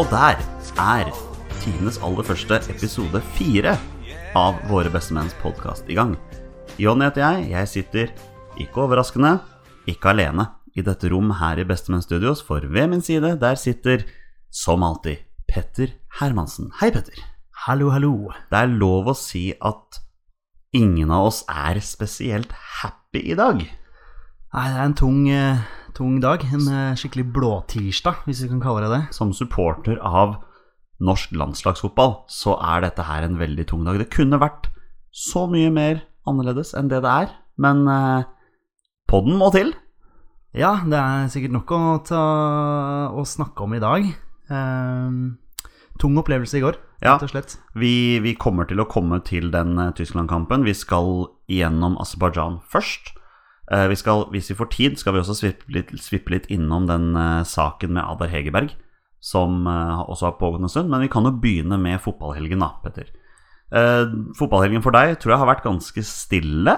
Og der er tidenes aller første episode fire av Våre bestemenns podkast i gang. Jonny heter jeg. Jeg sitter, ikke overraskende, ikke alene i dette rom her i Bestemenn Studios, for ved min side der sitter, som alltid, Petter Hermansen. Hei, Petter. Hallo, hallo. Det er lov å si at ingen av oss er spesielt happy i dag. Nei, det er en tung, eh, tung dag. En eh, skikkelig blåtirsdag, hvis vi kan kalle det det. Som supporter av norsk landslagsfotball, så er dette her en veldig tung dag. Det kunne vært så mye mer annerledes enn det det er, men eh, podden må til. Ja, det er sikkert nok å, ta, å snakke om i dag. Eh, tung opplevelse i går, Ja. rett og slett. Vi, vi kommer til å komme til den eh, Tyskland-kampen. Vi skal gjennom Aserbajdsjan først. Eh, vi skal, hvis vi får tid, skal vi også svippe litt, svippe litt innom den eh, saken med Adar Hegerberg, som eh, også har pågått en stund. Men vi kan jo begynne med fotballhelgen, da, Petter. Fotballhelgen for deg tror jeg har vært ganske stille.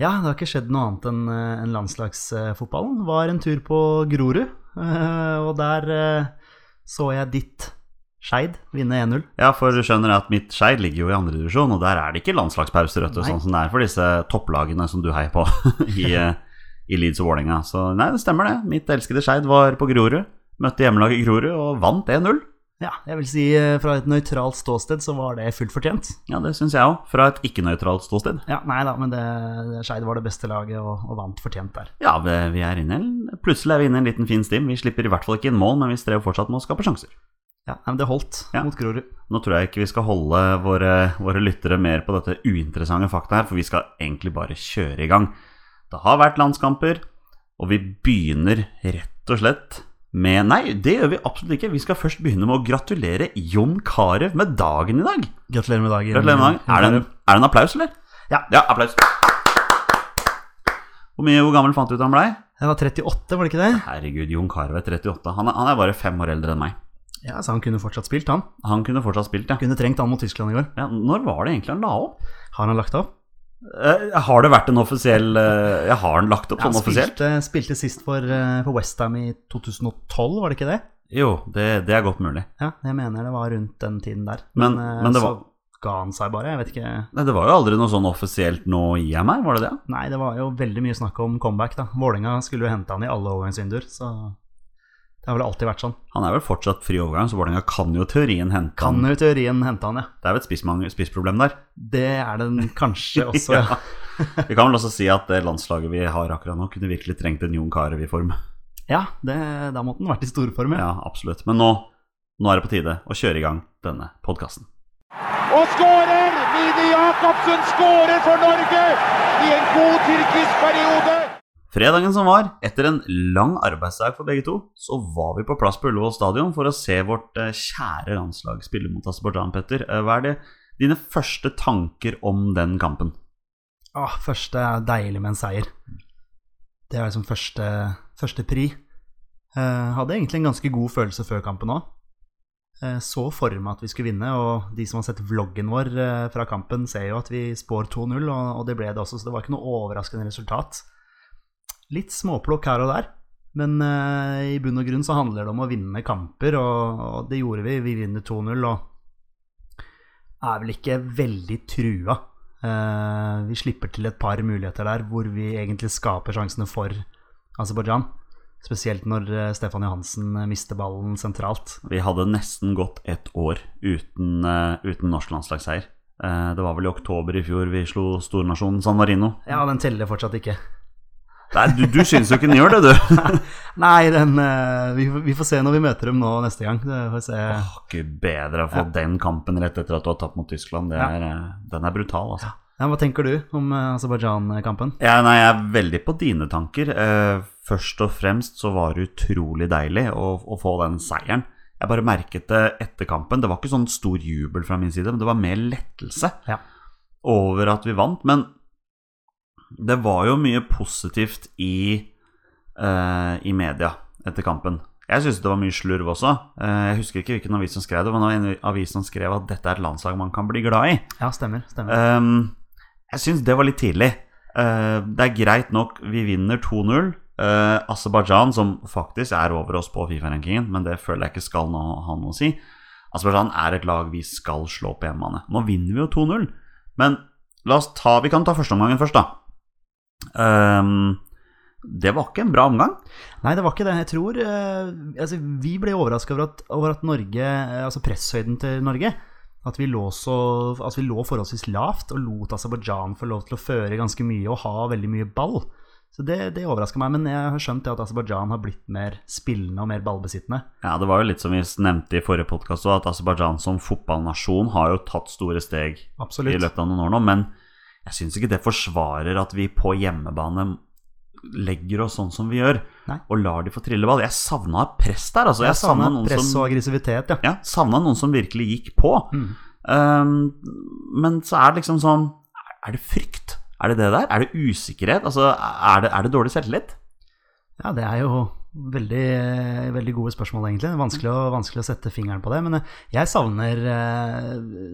Ja, det har ikke skjedd noe annet enn en landslagsfotballen. Var en tur på Grorud, og der så jeg ditt Skeid vinne 1-0. Ja, for du skjønner at mitt Skeid ligger jo i andredivisjon, og der er det ikke landslagspauser, vet du, sånn som det er for disse topplagene som du heier på i, i Leeds og Vålerenga. Så nei, det stemmer det. Mitt elskede Skeid var på Grorud. Møtte hjemmelaget Grorud og vant 1-0. Ja, jeg vil si eh, fra et nøytralt ståsted så var det fullt fortjent. Ja, det syns jeg òg. Fra et ikke-nøytralt ståsted. Ja, nei da, men Skeid var det beste laget og, og vant fortjent der. Ja, vi, vi er inne Plutselig er vi inne i en liten fin stim. Vi slipper i hvert fall ikke inn mål, men vi strever fortsatt med å skape sjanser. Ja, men det holdt Ja. mot Grorud. Nå tror jeg ikke vi skal holde våre, våre lyttere mer på dette uinteressante fakta her, for vi skal egentlig bare kjøre i gang. Det har vært landskamper, og vi begynner rett og slett med Nei, det gjør vi absolutt ikke. Vi skal først begynne med å gratulere Jon Carew med dagen i dag. Gratulerer med dagen. Gratulerer med dagen. Er det en, er det en applaus, eller? Ja. Ja, applaus. Hvor, mye, hvor gammel fant du ut han blei? Jeg var 38, var det ikke det? Herregud, Jon Carew er 38. Han er, han er bare fem år eldre enn meg. Ja, Så han kunne fortsatt spilt, han. Han kunne fortsatt spilt, ja. Kunne trengt han mot Tyskland i går. ja. Når var det egentlig han la opp? Har han lagt opp? Eh, har det vært en offisiell eh, Jeg har han lagt opp Ja, sånn offisielt? spilte, spilte sist for, eh, for Westham i 2012, var det ikke det? Jo, det, det er godt mulig. Ja, jeg mener det var rundt den tiden der. Men- men, men det så var- ga han seg bare. Jeg vet ikke Nei, Det var jo aldri noe sånn offisielt 'nå gir jeg meg', var det det? Nei, det var jo veldig mye snakk om comeback, da. Vålinga skulle jo hente han i alle overgangsvinduer, så det har vel alltid vært sånn. Han er vel fortsatt fri overgang, så Vålerenga kan jo teorien hente Kan han. jo teorien hente han, ja. Det er vel et spissproblem der. Det er den kanskje også, ja. Vi kan vel også si at det landslaget vi har akkurat nå, kunne virkelig trengt en Jon Carew i form. Ja, det, da måtte han vært i storform, ja. Ja, absolutt. Men nå, nå er det på tide å kjøre i gang denne podkasten. Og skårer! Mini Jacobsen skårer for Norge i en god tyrkisk periode! Fredagen som var, etter en lang arbeidsdag for begge to, så var vi på plass på Ullevål stadion for å se vårt eh, kjære landslag spille mot Aserbajdsjan, Petter. Eh, Hva er det dine første tanker om den kampen? Åh, første er deilig med en seier. Det er liksom første, første pri. Eh, hadde egentlig en ganske god følelse før kampen òg. Eh, så for meg at vi skulle vinne, og de som har sett vloggen vår eh, fra kampen, ser jo at vi spår 2-0, og, og det ble det også, så det var ikke noe overraskende resultat. Litt småplukk her og der, men eh, i bunn og grunn så handler det om å vinne kamper, og, og det gjorde vi. Vi vinner 2-0, og er vel ikke veldig trua. Eh, vi slipper til et par muligheter der hvor vi egentlig skaper sjansene for Aserbajdsjan. Spesielt når eh, Stefan Johansen eh, mister ballen sentralt. Vi hadde nesten gått ett år uten, eh, uten norsk landslagsseier. Det var vel i oktober i fjor vi slo stornasjonen San Marino. Ja, den teller fortsatt ikke. Nei, du, du syns jo ikke den gjør det, du. Nei, den, eh, vi, vi får se når vi møter dem nå neste gang. Det får vi se. Åh, Gud bedre å få den kampen rett etter at du har tapt mot Tyskland. Det Ja. er, eh, Den er brutal, altså. Ja, hva tenker du om eh, Aserbajdsjan-kampen? Ja, nei, jeg er veldig på dine tanker. Først og fremst så var det utrolig deilig å, å få den seieren. Jeg bare merket det etter kampen. Det var ikke sånn stor jubel fra min side, men det var mer lettelse Ja. over at vi vant. Men det var jo mye positivt i, uh, i media etter kampen. Jeg syns det var mye slurv også. Eh, jeg husker ikke hvilken avis som skrev det, men en avis som skrev at dette er et landslag man kan bli glad i. Ja, stemmer. stemmer. Um, jeg syns det var litt tidlig. Uh, det er greit nok, vi vinner 2-0. Uh, Aserbajdsjan, som faktisk er over oss på Fifa-rankingen, men det føler jeg ikke skal nå, ha noe å si. Aserbajdsjan er et lag vi skal slå på hjemmebane. Nå vinner vi jo 2-0, men la oss ta, vi kan ta førsteomgangen først, da. Um, det var ikke en bra omgang. Nei, det var ikke det. Jeg tror uh, altså, Vi ble overraska over, at- over at Norge eh, Altså presshøyden til Norge At vi lå, så, at vi lå forholdsvis lavt og lot Aserbajdsjan få lov til å føre ganske mye og ha veldig mye ball. Så det, det overraska meg. Men jeg har skjønt at Aserbajdsjan har blitt mer spillende og mer ballbesittende. Ja, det var jo litt som vi nevnte i forrige podkast, at Aserbajdsjan som fotballnasjon har jo tatt store steg i løpet av noen år nå, men jeg syns ikke det forsvarer at vi på hjemmebane legger oss sånn som vi gjør, Nei. og lar de få trille ball. Jeg savna press der, altså. Jeg, Jeg savna noen press som og aggressivitet, ja. ja, savna noen som virkelig gikk på. Mm. Um, men så er det liksom sånn Er det frykt? Er det det der? Er det usikkerhet? Altså, er det, er det dårlig selvtillit? Ja, det er jo veldig, veldig gode spørsmål, egentlig. Vanskelig å, vanskelig å sette fingeren på det. Men eh, jeg savner, eh,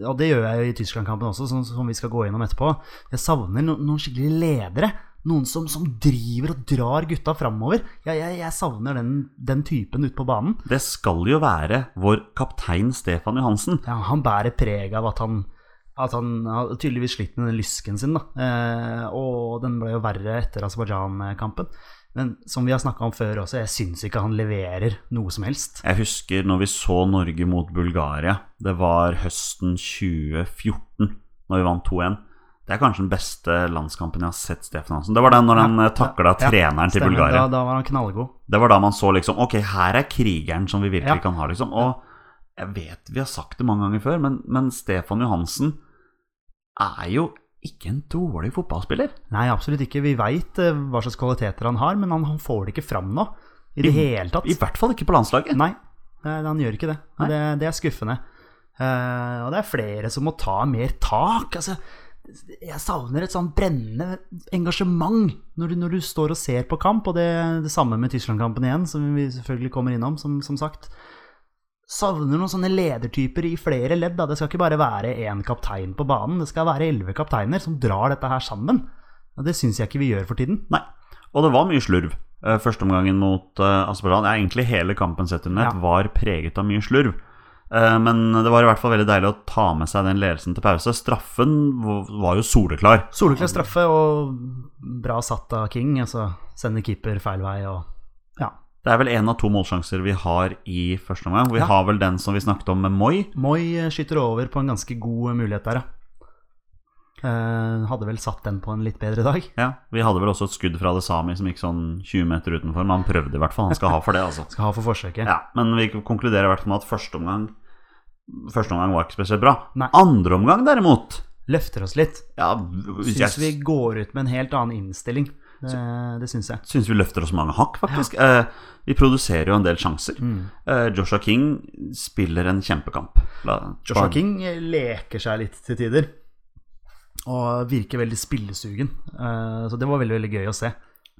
og det gjør jeg jo i Tyskland-kampen også, som, som vi skal gå gjennom etterpå, jeg savner no, noen skikkelige ledere. Noen som, som driver og drar gutta framover. Jeg, jeg, jeg savner den, den typen ute på banen. Det skal jo være vår kaptein Stefan Johansen. Ja, han bærer preg av at han, at han har tydeligvis slitt med den lysken sin. Da. Eh, og den ble jo verre etter Aserbajdsjan-kampen. Men som vi har snakka om før også, jeg syns ikke han leverer noe som helst. Jeg husker når vi så Norge mot Bulgaria. Det var høsten 2014, når vi vant 2-1. Det er kanskje den beste landskampen jeg har sett Stefan Hansen. Det var den når han Ja, ja, takla ja, treneren til Stemmer, Bulgaria. Da, da var han knallgod. Det var da man så liksom Ok, her er krigeren som vi virkelig Ja. kan ha, liksom. Og jeg vet vi har sagt det mange ganger før, men, men Stefan Johansen er jo ikke en dårlig fotballspiller. Nei, absolutt ikke. Vi veit hva slags kvaliteter han har, men han, får det ikke fram nå. I det I- hele tatt. I hvert fall ikke på landslaget. Nei, eh, han gjør ikke det. Det, det er skuffende. Uh, og det er flere som må ta mer tak. Altså, jeg savner et sånn brennende engasjement når du, når du står og ser på kamp, og det, det samme med Tyskland-kampen igjen, som vi selvfølgelig kommer innom, som, som sagt. Savner noen sånne ledertyper i flere ledd. Da. Det skal ikke bare være én kaptein på banen, det skal være elleve kapteiner som drar dette her sammen. Og det syns jeg ikke vi gjør for tiden. Nei. Og det var mye slurv. Eh, Førsteomgangen mot uh, Aserbajdsjan, ja, egentlig hele kampen sett under ett, Ja. var preget av mye slurv. Eh, men det var i hvert fall veldig deilig å ta med seg den ledelsen til pause. Straffen var jo soleklar. Soleklar straffe og bra satt av King. Altså sender keeper feil vei og. Det er vel én av to målsjanser vi har i første omgang. Vi Ja. har vel den som vi snakket om med Moi. Moi skyter over på en ganske god mulighet der, ja. Eh, hadde vel satt den på en litt bedre dag. Ja, Vi hadde vel også et skudd fra Adesami som gikk sånn 20 meter utenfor, men han prøvde i hvert fall. Han skal ha for det, altså. Skal ha for forsøket. Ja, Men vi konkluderer i hvert fall med at første omgang Første omgang var ikke spesielt bra. Nei. Andre omgang, derimot Løfter oss litt. Ja, Syns vi går ut med en helt annen innstilling. Det, det syns jeg. syns vi løfter oss mange hakk, faktisk. Eh, vi produserer jo en del sjanser. Mm. Eh, Joshua King spiller en kjempekamp. La, Joshua King leker seg litt til tider. Og virker veldig spillesugen. Eh, så det var veldig veldig gøy å se.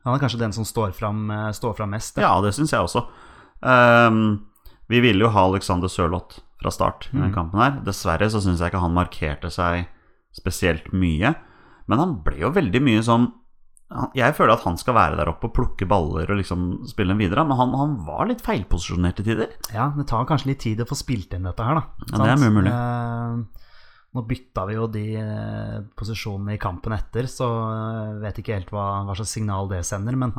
Han er kanskje den som står fram, eh, står fram mest. Ja, det syns jeg også. Um, vi ville jo ha Alexander Sørloth fra start i Mm. kampen her. Dessverre så syns jeg ikke han markerte seg spesielt mye. Men han ble jo veldig mye han- Jeg føler at han skal være der oppe og plukke baller og liksom spille dem videre, men han, han var litt feilposisjonert til tider. Ja, det tar kanskje litt tid å få spilt inn dette her, da. Ja, det er mye mulig. Eh, nå bytta vi jo de eh, posisjonene i kampen etter, så jeg vet ikke helt hva, hva slags signal det sender. Men,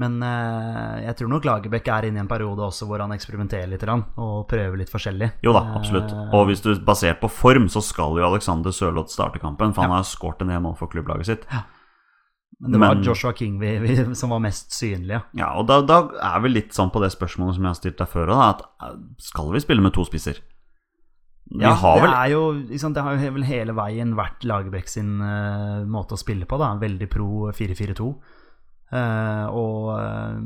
men eh, jeg tror nok Lagerbäck er inne i en periode også hvor han eksperimenterer litt og prøver litt forskjellig. Jo da, absolutt. Eh, Og hvis du basert på form, så skal jo Alexander Sørloth starte kampen, for han har skåret en del mål for klubblaget sitt. Men det var men- Joshua King vi, vi, som var mest synlige. Ja, og da, da er vi litt sånn på det spørsmålet som jeg har stilt deg før, da, at eh, skal vi spille med to spisser? Vi Ja, har det, er jo, liksom, det har jo vel hele veien vært Lagerbäck sin uh, måte å spille på. Da. Veldig pro 4-4-2. Uh, og uh,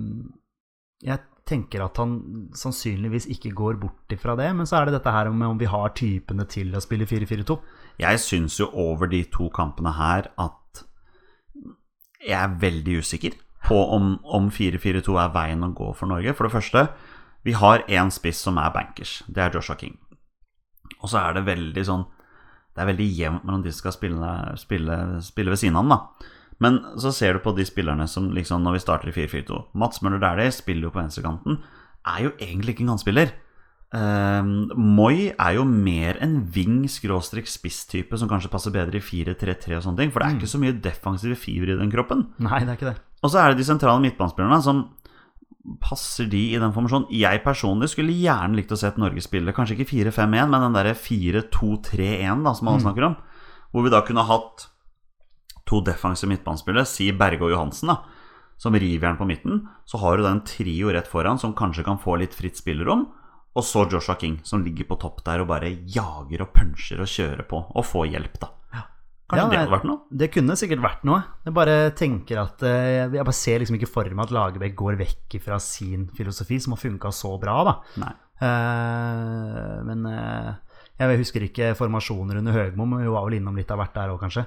jeg tenker at han sannsynligvis ikke går bort ifra det. Men så er det dette her med om vi har typene til å spille 4-4-2. Jeg syns jo over de to kampene her at jeg er veldig usikker på om, om 4-4-2 er veien å gå for Norge. For det første, vi har én spiss som er bankers. Det er Joshua King. Og så er det veldig sånn Det er veldig jevnt mellom de som skal spille, spille, spille ved siden av ham, da. Men så ser du på de spillerne som liksom når vi starter i 4-4-2 Mats Møller Dæhlie spiller jo på venstrekanten. Er jo egentlig ikke en kantspiller. Uh, Moi er jo mer en wing-spiss-type som kanskje passer bedre i 4-3-3 og sånne ting. For det er ikke så mye defensive fiber i den kroppen. Nei, det er ikke det. Og så er det de sentrale midtbanespillerne som passer de i den formasjonen. Jeg personlig skulle gjerne likt å se et Norge spille kanskje ikke 4-5-1, men den derre 4-2-3-1 da, som alle snakker om. Hvor vi da kunne hatt to defensive midtbanespillere, si Berge og Johansen, da, som rivjern på midten. Så har du den trio rett foran som kanskje kan få litt fritt spillerom. Og så Joshua King, som ligger på topp der og bare jager og puncher og kjører på. Og får hjelp, da. Kanskje Ja, det hadde vært noe? Det kunne sikkert vært noe. Jeg bare tenker at eh, Jeg bare ser liksom ikke for meg at Lagerbäck går vekk fra sin filosofi, som har funka så bra, da. Nei. Eh, men eh, jeg husker ikke formasjoner under Høgmo, men vi var vel innom litt av hvert der òg, kanskje.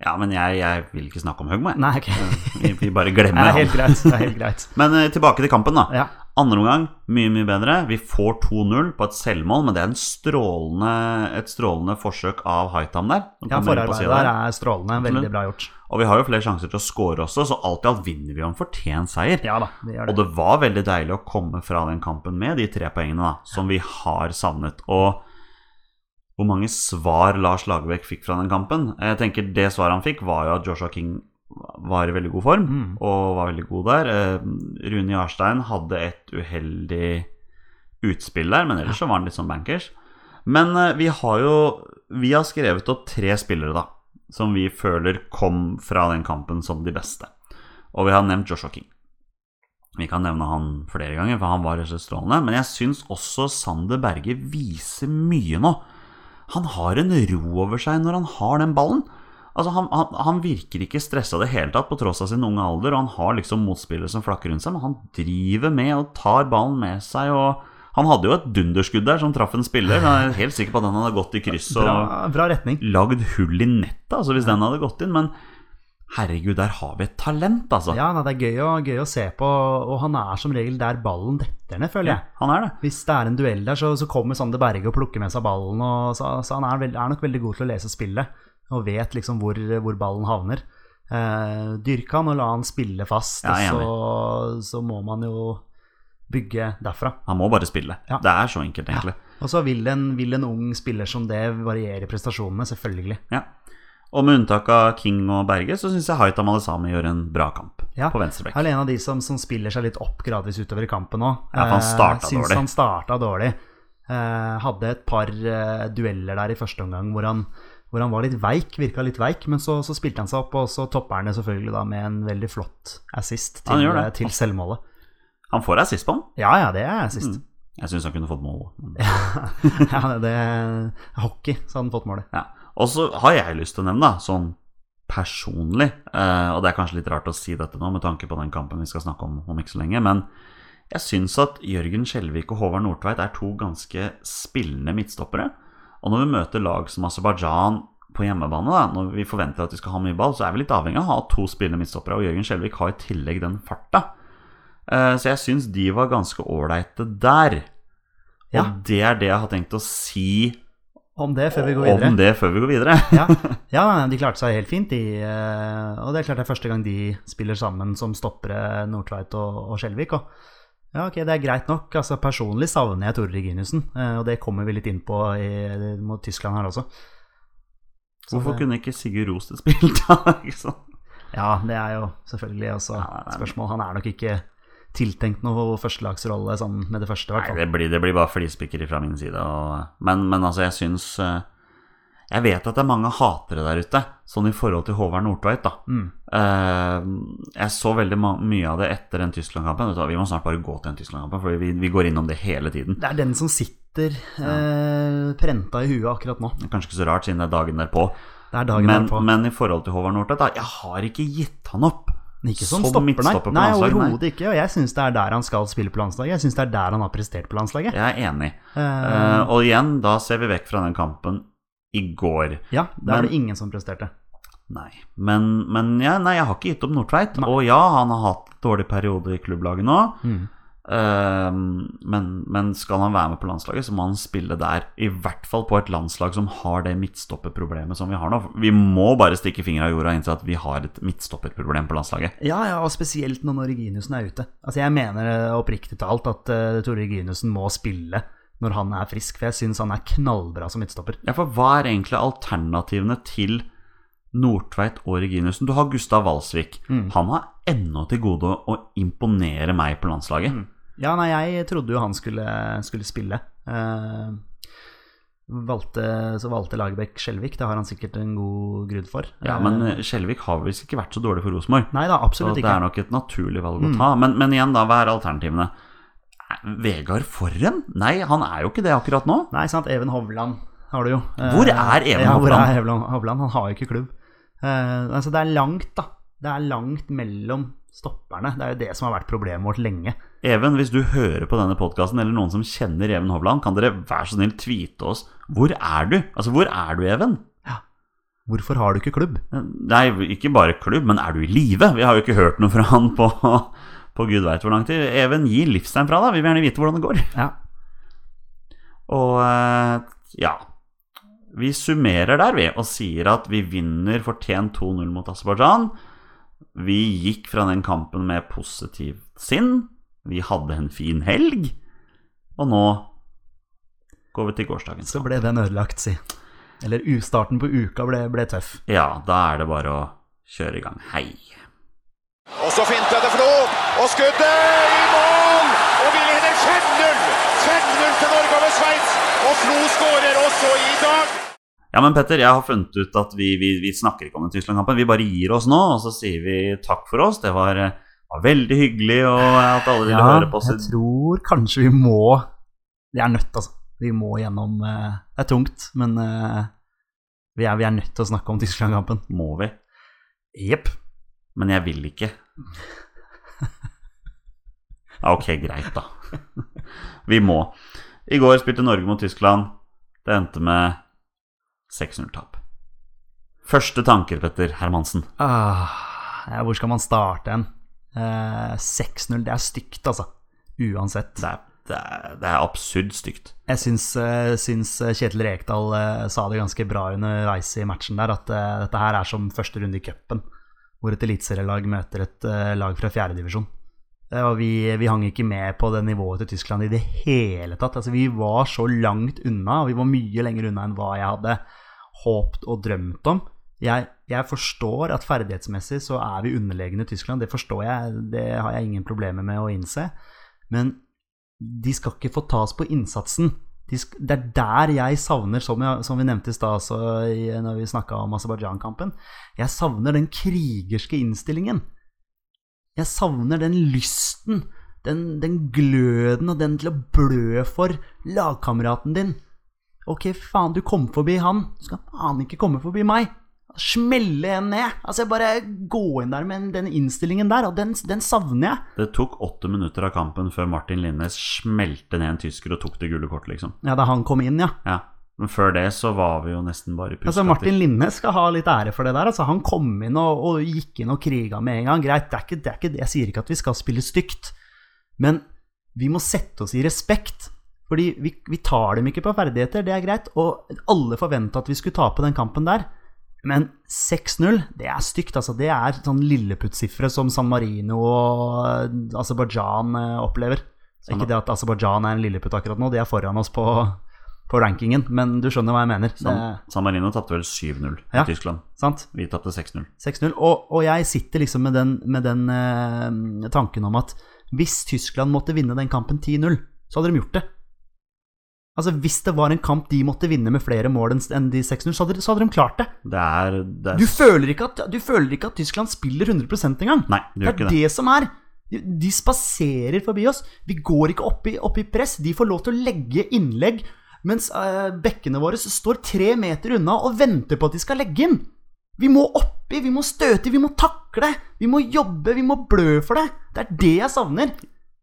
Ja, men jeg, jeg vil ikke snakke om Høgmo, jeg. Nei, ok. Vi, vi bare Det glemmer er helt greit. Det er helt greit. Men uh, tilbake til kampen, da. Ja. Andre omgang mye, mye bedre. Vi får 2-0 på et selvmål, men det er en strålende, et strålende forsøk av Haitam der. Ja, forarbeidet der er strålende. Veldig bra gjort. Og vi har jo flere sjanser til å score også, så alt i alt vinner vi om en fortjent seier. Ja da, vi gjør det. Og det. det var veldig deilig å komme fra den kampen med de tre poengene da, som vi har savnet. Og hvor mange svar Lars Lagerbäck fikk fra den kampen Jeg tenker Det svaret han fikk, var jo at Joshua King var i veldig god form Mm. og var veldig god der. Eh, Rune Jarstein hadde et uheldig utspill der, men ellers så var han litt sånn bankers. Men eh, vi har jo Vi har skrevet opp tre spillere, da, som vi føler kom fra den kampen som de beste. Og vi har nevnt Joshua King. Vi kan nevne han flere ganger, for han var rett og slett strålende. Men jeg syns også Sander Berge viser mye nå. Han har en ro over seg når han har den ballen. Altså han, han, han virker ikke stressa i det hele tatt, på tross av sin unge alder. Og han har liksom motspillere som flakker rundt seg, men han driver med og tar ballen med seg. Og han hadde jo et dunderskudd der som traff en spiller. Jeg er helt sikker på at den hadde gått i kryss og Bra, bra lagd hull i nettet, altså hvis den hadde gått inn. Men herregud, der har vi et talent, altså. Ja, nei, det er gøy å, gøy å se på, og han er som regel der ballen detter ned, føler jeg. Ja, Han er det. Hvis det er en duell der, så, så kommer Sander Berge og plukker med seg ballen. Og, så, så han er, veld, er nok veldig god til å lese spillet og vet liksom hvor, hvor ballen havner. Eh, dyrke han og la han spille fast, Ja, og så, så må man jo bygge derfra. Han må bare spille. Ja. Det er så enkelt, egentlig. Og så vil en, vil en ung spiller som det variere prestasjonene, selvfølgelig. Ja. Og med unntak av King og Berge, så syns jeg Haitam Malesami gjør en bra kamp Ja. på venstreback. Han er en av de som, som spiller seg litt opp gradvis utover i kampen nå. Ja, han startet syns dårlig. han starta dårlig. Eh, hadde et par eh, dueller der i første omgang hvor han, hvor han var litt veik, virka litt veik, men så, så spilte han seg opp, og så topper han det selvfølgelig da med en veldig flott assist til, eh, til selvmålet. Han får assist på han. Ja, ja, det er assist. Jeg syns han kunne fått mål. ja, det, det er hockey, så hadde han fått målet. Ja. Og så har jeg lyst til å nevne, da, sånn personlig eh, Og det er kanskje litt rart å si dette nå med tanke på den kampen vi skal snakke om om ikke så lenge, men jeg syns at Jørgen Skjelvik og Håvard Nordtveit er to ganske spillende midtstoppere. Og når vi møter lag som Aserbajdsjan på hjemmebane, da, når vi forventer at de skal ha mye ball, så er vi litt avhengig av å ha to spillende midtstoppere, og Jørgen Skjelvik har i tillegg den farta. Eh, Så jeg syns de var ganske ålreite der. Og Ja. det er det jeg har tenkt å si Om det før vi går videre. om det før vi går videre. ja, ja, de klarte seg helt fint, de. eh, Og det er klart det er første gang de spiller sammen som stoppere Nordtveit og, og Skjelvik. Og ja, ok, det er greit nok. Altså, personlig savner jeg Tore Reginiussen, eh, og det kommer vi litt inn på i, mot Tyskland her også. Så Hvorfor det- kunne ikke Sigurd Roste spilt, da? Ja, det er jo selvfølgelig også nei. spørsmål. Han er nok ikke tiltenkt noe førstelagsrolle sånn med det første, hvert Nei, det blir, det blir bare flispikkeri fra min side. Og, men, men altså, jeg syns eh, Jeg vet at det er mange hatere der ute, sånn i forhold til Håvard Nordtveit, da. Mm. Eh, jeg så veldig mye av det etter den Tyskland-kampen. Vi må snart bare gå til den Tyskland-kampen, for vi, vi går innom det hele tiden. Det er den som sitter eh, prenta i huet akkurat nå. Kanskje ikke så rart, siden det er dagen derpå. Det er dagen Men, derpå. men i forhold til Håvard Nordtveit, da, jeg har ikke gitt han opp. Ikke som, som stopper, nei. på Nei, overhodet ikke. Og jeg syns det er der han skal spille på landslaget. Jeg syns det er der han har prestert på landslaget. Jeg er enig. Uh, uh, og igjen, da ser vi vekk fra den kampen i går. ja, der var det ingen som presterte. Nei, men, men ja, nei, jeg har ikke gitt opp Nordtveit. Og ja, han har hatt dårlig periode i klubblaget nå. Mm. Eh, men, men skal han være med på landslaget, så må han spille der. I hvert fall på et landslag som har det midtstopperproblemet som vi har nå. Vi må bare stikke fingra i jorda og innse at vi har et midtstopperproblem på landslaget. Ja, ja, og spesielt når Reginiussen er ute. Altså, jeg mener eh, oppriktig talt at uh, Tore Reginiussen må spille når han er frisk, for jeg syns han er knallbra som midtstopper. Ja, for hva er egentlig alternativene til Nordtveit og Reginussen. Du har Gustav Walsvik. Han har ennå til gode å imponere meg på landslaget. Ja, nei, jeg trodde jo han skulle, skulle spille. Eh, valgte, så valgte Lagerbäck Skjelvik, det har han sikkert en god grunn for. Ja, Eh, Men eh, Skjelvik har visst ikke vært så dårlig for Rosenborg. Nei da, absolutt ikke. Så det er nok et naturlig valg å ta. Men, men igjen, da, hva er alternativene? Eh, Vegard Forren? Nei, han er jo ikke det akkurat nå. Nei, sant, Even Hovland har du jo. Eh, Hvor er Even ja, Hvor er Even Hovland? Han har jo ikke klubb. Eh, altså, det er langt, da. Det er langt mellom stopperne. Det er jo det som har vært problemet vårt lenge. Even, hvis du hører på denne podkasten, eller noen som kjenner Even Hovland, kan dere være så snill tweete oss. Hvor er du? Altså, hvor er du, Even? Ja. Hvorfor har du ikke klubb? Nei, ikke bare klubb, men er du i live? Vi har jo ikke hørt noe fra han på, på gud veit hvor lang tid. Even, gi livstegn fra deg. Vi vil gjerne vite hvordan det går. Ja. Og eh, ja Vi summerer der, vi, og sier at vi vinner fortjent 2-0 mot Aserbajdsjan. Vi gikk fra den kampen med positivt sinn. Vi hadde en fin helg. Og nå går vi til gårsdagens Så ble den ødelagt, si. Eller ustarten på uka ble, ble tøff. Ja, da er det bare å kjøre i gang. Hei. Og så finter det Flo, og skuddet i mål! Og vi leder 5-0! 5-0 til Norge over Sveits, og Flo skårer også i dag! Ja, men Petter, jeg har funnet ut at vi, vi, vi snakker ikke om den Tyskland-kampen. Vi bare gir oss nå, og så sier vi takk for oss. Det var, var veldig hyggelig og at alle ville høre på oss. jeg tror kanskje vi må Vi er nødt, altså. Vi må gjennom eh, Det er tungt, men eh, vi, er, vi er nødt til å snakke om Tyskland-kampen. Må vi? Jepp. Men jeg vil ikke. Ja, ok, greit, da. Vi må. I går spilte Norge mot Tyskland. Det endte med 6-0-tap. Første tanker, Petter Hermansen. Ah, hvor skal man starte hen? Eh, 6-0, det er stygt, altså. Uansett. Det er, det er, det er absurd stygt. Jeg syns, eh, syns Kjetil Rekdal eh, sa det ganske bra underveis i matchen der, at eh, dette her er som første runde i cupen, hvor et eliteserielag møter et eh, lag fra fjerdedivisjon. Eh, Og vi, vi hang ikke med på det nivået til Tyskland i det hele tatt. Altså, vi var så langt unna, og vi var mye lenger unna enn hva jeg hadde håpt og drømt om. Jeg, jeg forstår at ferdighetsmessig så er vi underlegne Tyskland, det forstår jeg, det har jeg ingen problemer med å innse. Men de skal ikke få tas på innsatsen. De sk det er der jeg savner, som, jeg, som vi nevnte i stad når vi snakka om Aserbajdsjan-kampen, jeg savner den krigerske innstillingen. Jeg savner den lysten, den, den gløden og den til å blø for lagkameraten din. Ok, faen, du kom forbi han, du skal faen ikke komme forbi meg. Smelle en ned. Altså, jeg bare gå inn der med den innstillingen der, og den, den savner jeg. Det tok åtte minutter av kampen før Martin Linnes smelte ned en tysker og tok det gule kortet, liksom. Ja, da han kom inn, ja. Ja. Men før det så var vi jo nesten bare Altså, pusekatter. Martin Linne skal ha litt ære for det der. Altså, han kom inn og, og gikk inn og kriga med en gang. Greit, det er, ikke, det er ikke det. Jeg sier ikke at vi skal spille stygt, men vi må sette oss i respekt. Fordi vi, vi tar dem ikke på ferdigheter, det er greit. Og alle forventa at vi skulle tape den kampen der. Men 6-0, det er stygt. altså. Det er sånn lilleputt-sifre som San Marino og Aserbajdsjan eh, opplever. Ikke det at Aserbajdsjan er en lilleputt akkurat nå, de er foran oss på, på rankingen, men du skjønner hva jeg mener. San, San Marino tapte vel 7-0 Ja. i Tyskland. sant? Vi tapte 6-0. 6-0. Og, og jeg sitter liksom med den, med den eh, tanken om at hvis Tyskland måtte vinne den kampen 10-0, så hadde de gjort det. Altså Hvis det var en kamp de måtte vinne med flere mål enn de 6-0, så, så hadde de klart det. Det er, det er Du føler at, du føler ikke at Tyskland spiller 100 engang. Nei, det Det er det, det. som er. De, de spaserer forbi oss. Vi går ikke opp i, opp i press. De får lov til å legge innlegg, mens eh, bekkene våre står tre meter unna og venter på at de skal legge inn. Vi må oppi, vi må støte, vi må takle. Vi må jobbe, vi må blø for det. Det er det jeg savner.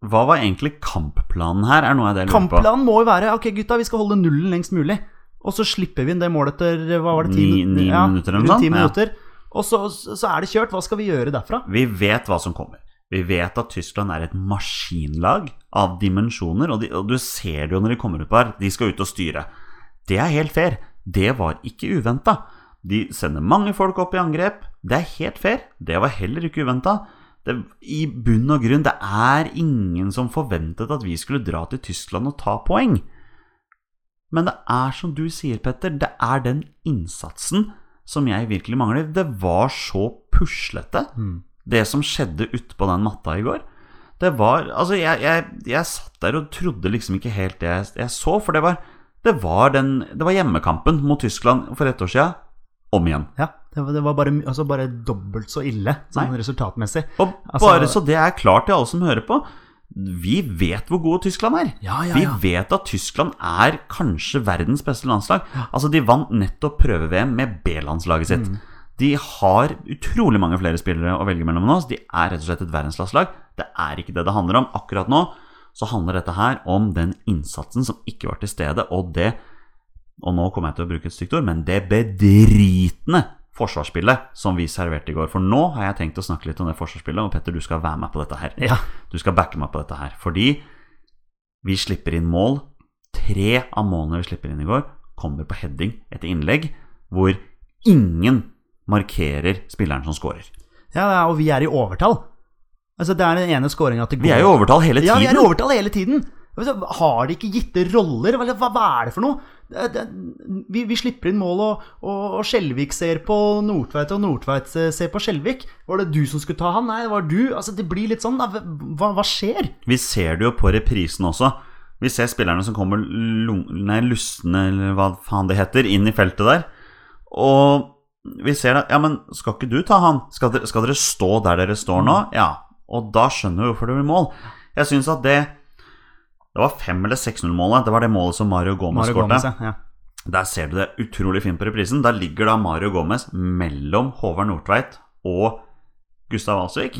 Hva var egentlig kampplanen her, er noe jeg lurer på. Kampplanen må jo være Ok, gutta, vi skal holde nullen lengst mulig. Og så slipper vi inn det målet etter hva var det, ti, Ni- ni ja, minutter eller rundt ti minutter. ja. Og så, så er det kjørt. Hva skal vi gjøre derfra? Vi vet hva som kommer. Vi vet at Tyskland er et maskinlag av dimensjoner, og, de, og du ser det jo når de kommer på her. De skal ut og styre. Det er helt fair. Det var ikke uventa. De sender mange folk opp i angrep. Det er helt fair. Det var heller ikke uventa. I bunn og grunn, det er ingen som forventet at vi skulle dra til Tyskland og ta poeng. Men det er som du sier, Petter, det er den innsatsen som jeg virkelig mangler. Det var så puslete, det som skjedde ute på den matta i går. Det var Altså, jeg, jeg, jeg satt der og trodde liksom ikke helt det jeg, jeg så, for det var, det var, den, det var hjemmekampen mot Tyskland for ett år sia om igjen. Ja, det var, det var bare, altså bare dobbelt så ille sånn Nei. resultatmessig. Og Altså- bare så det er klart til alle som hører på, vi vet hvor gode Tyskland er. Ja, ja, Vi vet at Tyskland er kanskje verdens beste landslag. Altså, de vant nettopp prøve-VM med B-landslaget sitt. Mm. De har utrolig mange flere spillere å velge mellom nå, så de er rett og slett et verdenslandslag. Det er ikke det det handler om. Akkurat nå så handler dette her om den innsatsen som ikke var til stede, og det Og nå kommer jeg til å bruke et stygt ord, men det bedritne forsvarsspillet som vi serverte i går. For nå har jeg tenkt å snakke litt om det forsvarsspillet, og Petter, du skal være med på dette her. Ja. Du skal backe meg på dette her. Fordi vi slipper inn mål. Tre av målene vi slipper inn i går, kommer på heading etter innlegg, hvor ingen markerer spilleren som scorer. ja, og vi er i overtall. Altså, det er den ene scoringa til Vi er i overtall hele tiden. Ja, vi er i overtall hele tiden. Altså, Har de ikke gitte roller? Hva, hva, er det for noe? Det, det, vi, vi slipper inn mål, og, og, og Skjelvik ser på Nordtveit, og Nordtveit ser ser på Skjelvik. Var det du som skulle ta han? Nei, det var du. Altså, Det blir litt sånn, da. Hva, hva skjer? Vi ser det jo på reprisen også. Vi ser spillerne som kommer lung- nei, lustne, eller hva faen det heter, inn i feltet der. Og vi ser da Ja, men skal ikke du ta han? Skal dere, skal dere stå der dere står nå? Ja. Og da skjønner vi hvorfor det blir mål. Jeg syns at det Det var 5- eller 6-0-målet. Det var det målet som Mario Gomez skårte. Ja. Der ser du det utrolig fint på reprisen. Der ligger da Mario Gomez mellom Håvard Nordtveit og Gustav Alsvik.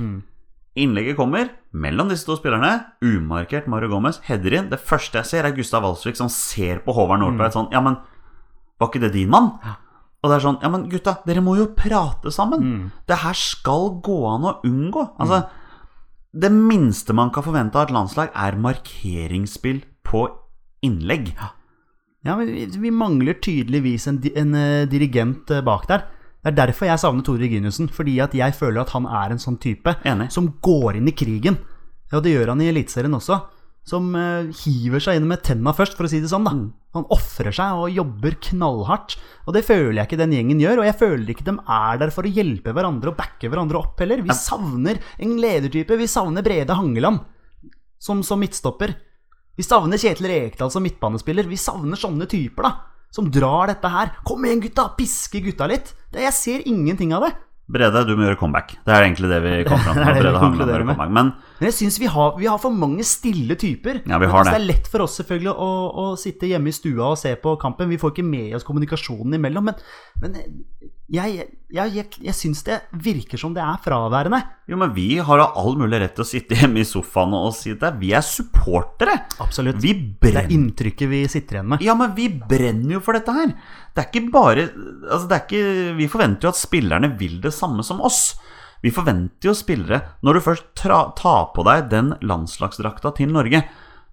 Innlegget kommer mellom disse to spillerne. Umarkert Mario Gomez header inn. Det første jeg ser, er Gustav Alsvik som ser på Håvard Nordtveit sånn Ja, men var ikke det din mann? Og det er sånn Ja, men gutta, dere må jo prate sammen. Det her skal gå an å unngå. Altså, det minste man kan forvente av et landslag, er markeringsspill på innlegg. Ja, vi, vi mangler tydeligvis en, en eh, dirigent eh, bak der. Det er derfor jeg savner Tore Reginiussen. Fordi at jeg føler at han er en sånn type Enig. som går inn i krigen. Ja, det gjør han i Eliteserien også. Som eh, hiver seg inn med tenna først, for å si det sånn. da Han ofrer seg og jobber knallhardt. Og det føler jeg ikke den gjengen gjør. Og jeg føler ikke de er der for å hjelpe hverandre og backe hverandre opp heller. Vi savner en ledertype. Vi savner Brede Hangeland som, som midtstopper. Vi savner Kjetil Rekdal som midtbanespiller. Vi savner sånne typer, da. Som drar dette her. Kom igjen, gutta! Piske gutta litt. Det, jeg ser ingenting av det. Brede, du må gjøre comeback. Det er egentlig det vi kom fram til. Brede Hangeland må gjøre comeback. Men Men jeg syns vi, har- vi har for mange stille typer. Ja, vi har det. det er lett for oss selvfølgelig å, å sitte hjemme i stua og se på kampen. Vi får ikke med oss kommunikasjonen imellom. Men, men jeg, jeg, jeg, jeg syns det virker som det er fraværende. Jo, men vi har da all mulig rett til å sitte hjemme i sofaen og si det. Vi er supportere. Absolutt. Vi Det er inntrykket vi sitter igjen med. Ja, men vi brenner jo for dette her. Det er ikke bare Altså, det er ikke Vi forventer jo at spillerne vil det samme som oss. Vi forventer jo spillere Når du først tar på deg den landslagsdrakta til Norge,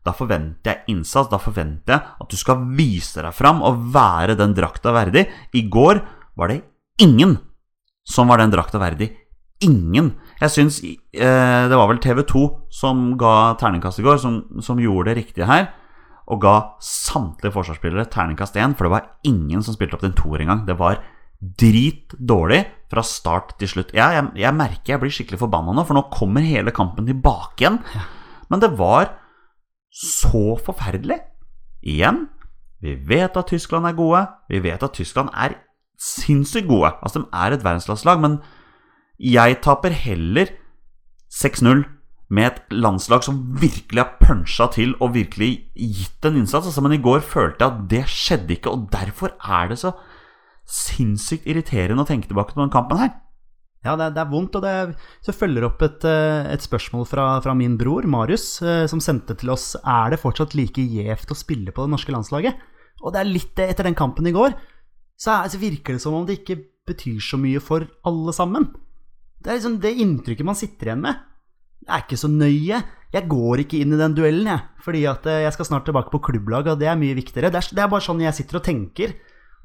da forventer jeg innsats. Da forventer jeg at du skal vise deg fram og være den drakta verdig. I går var det ingen som var den drakta verdig. Ingen. Jeg syns eh, Det var vel TV 2 som ga terningkast i går, som, som gjorde det riktige her. Og ga samtlige forsvarsspillere terningkast 1, for det var ingen som spilte opp til en toer engang. Det var dritdårlig fra start til slutt. Jeg, jeg, jeg merker jeg blir skikkelig forbanna nå, for nå kommer hele kampen tilbake igjen. Men det var så forferdelig. Igjen, vi vet at Tyskland er gode. Vi vet at Tyskland er sinnssykt gode. Altså, de er et verdenslandslag, men jeg taper heller 6-0 med et landslag som virkelig har punsja til og virkelig gitt en innsats. Altså, men i går følte jeg at det skjedde ikke, og derfor er det så sinnssykt irriterende å tenke tilbake på den kampen her. Ja, det, det er vondt, og det så følger opp et, eh, et spørsmål fra, fra min bror Marius, eh, som sendte til oss Er det fortsatt like gjevt å spille på det norske landslaget. Og det er litt det etter den kampen i går, så, er, så virker det som om det ikke betyr så mye for alle sammen. Det er liksom det inntrykket man sitter igjen med. det er ikke så nøye. Jeg går ikke inn i den duellen, jeg. Fordi at eh, jeg skal snart tilbake på klubblag, og det er mye viktigere. Det er, det er bare sånn jeg sitter og tenker.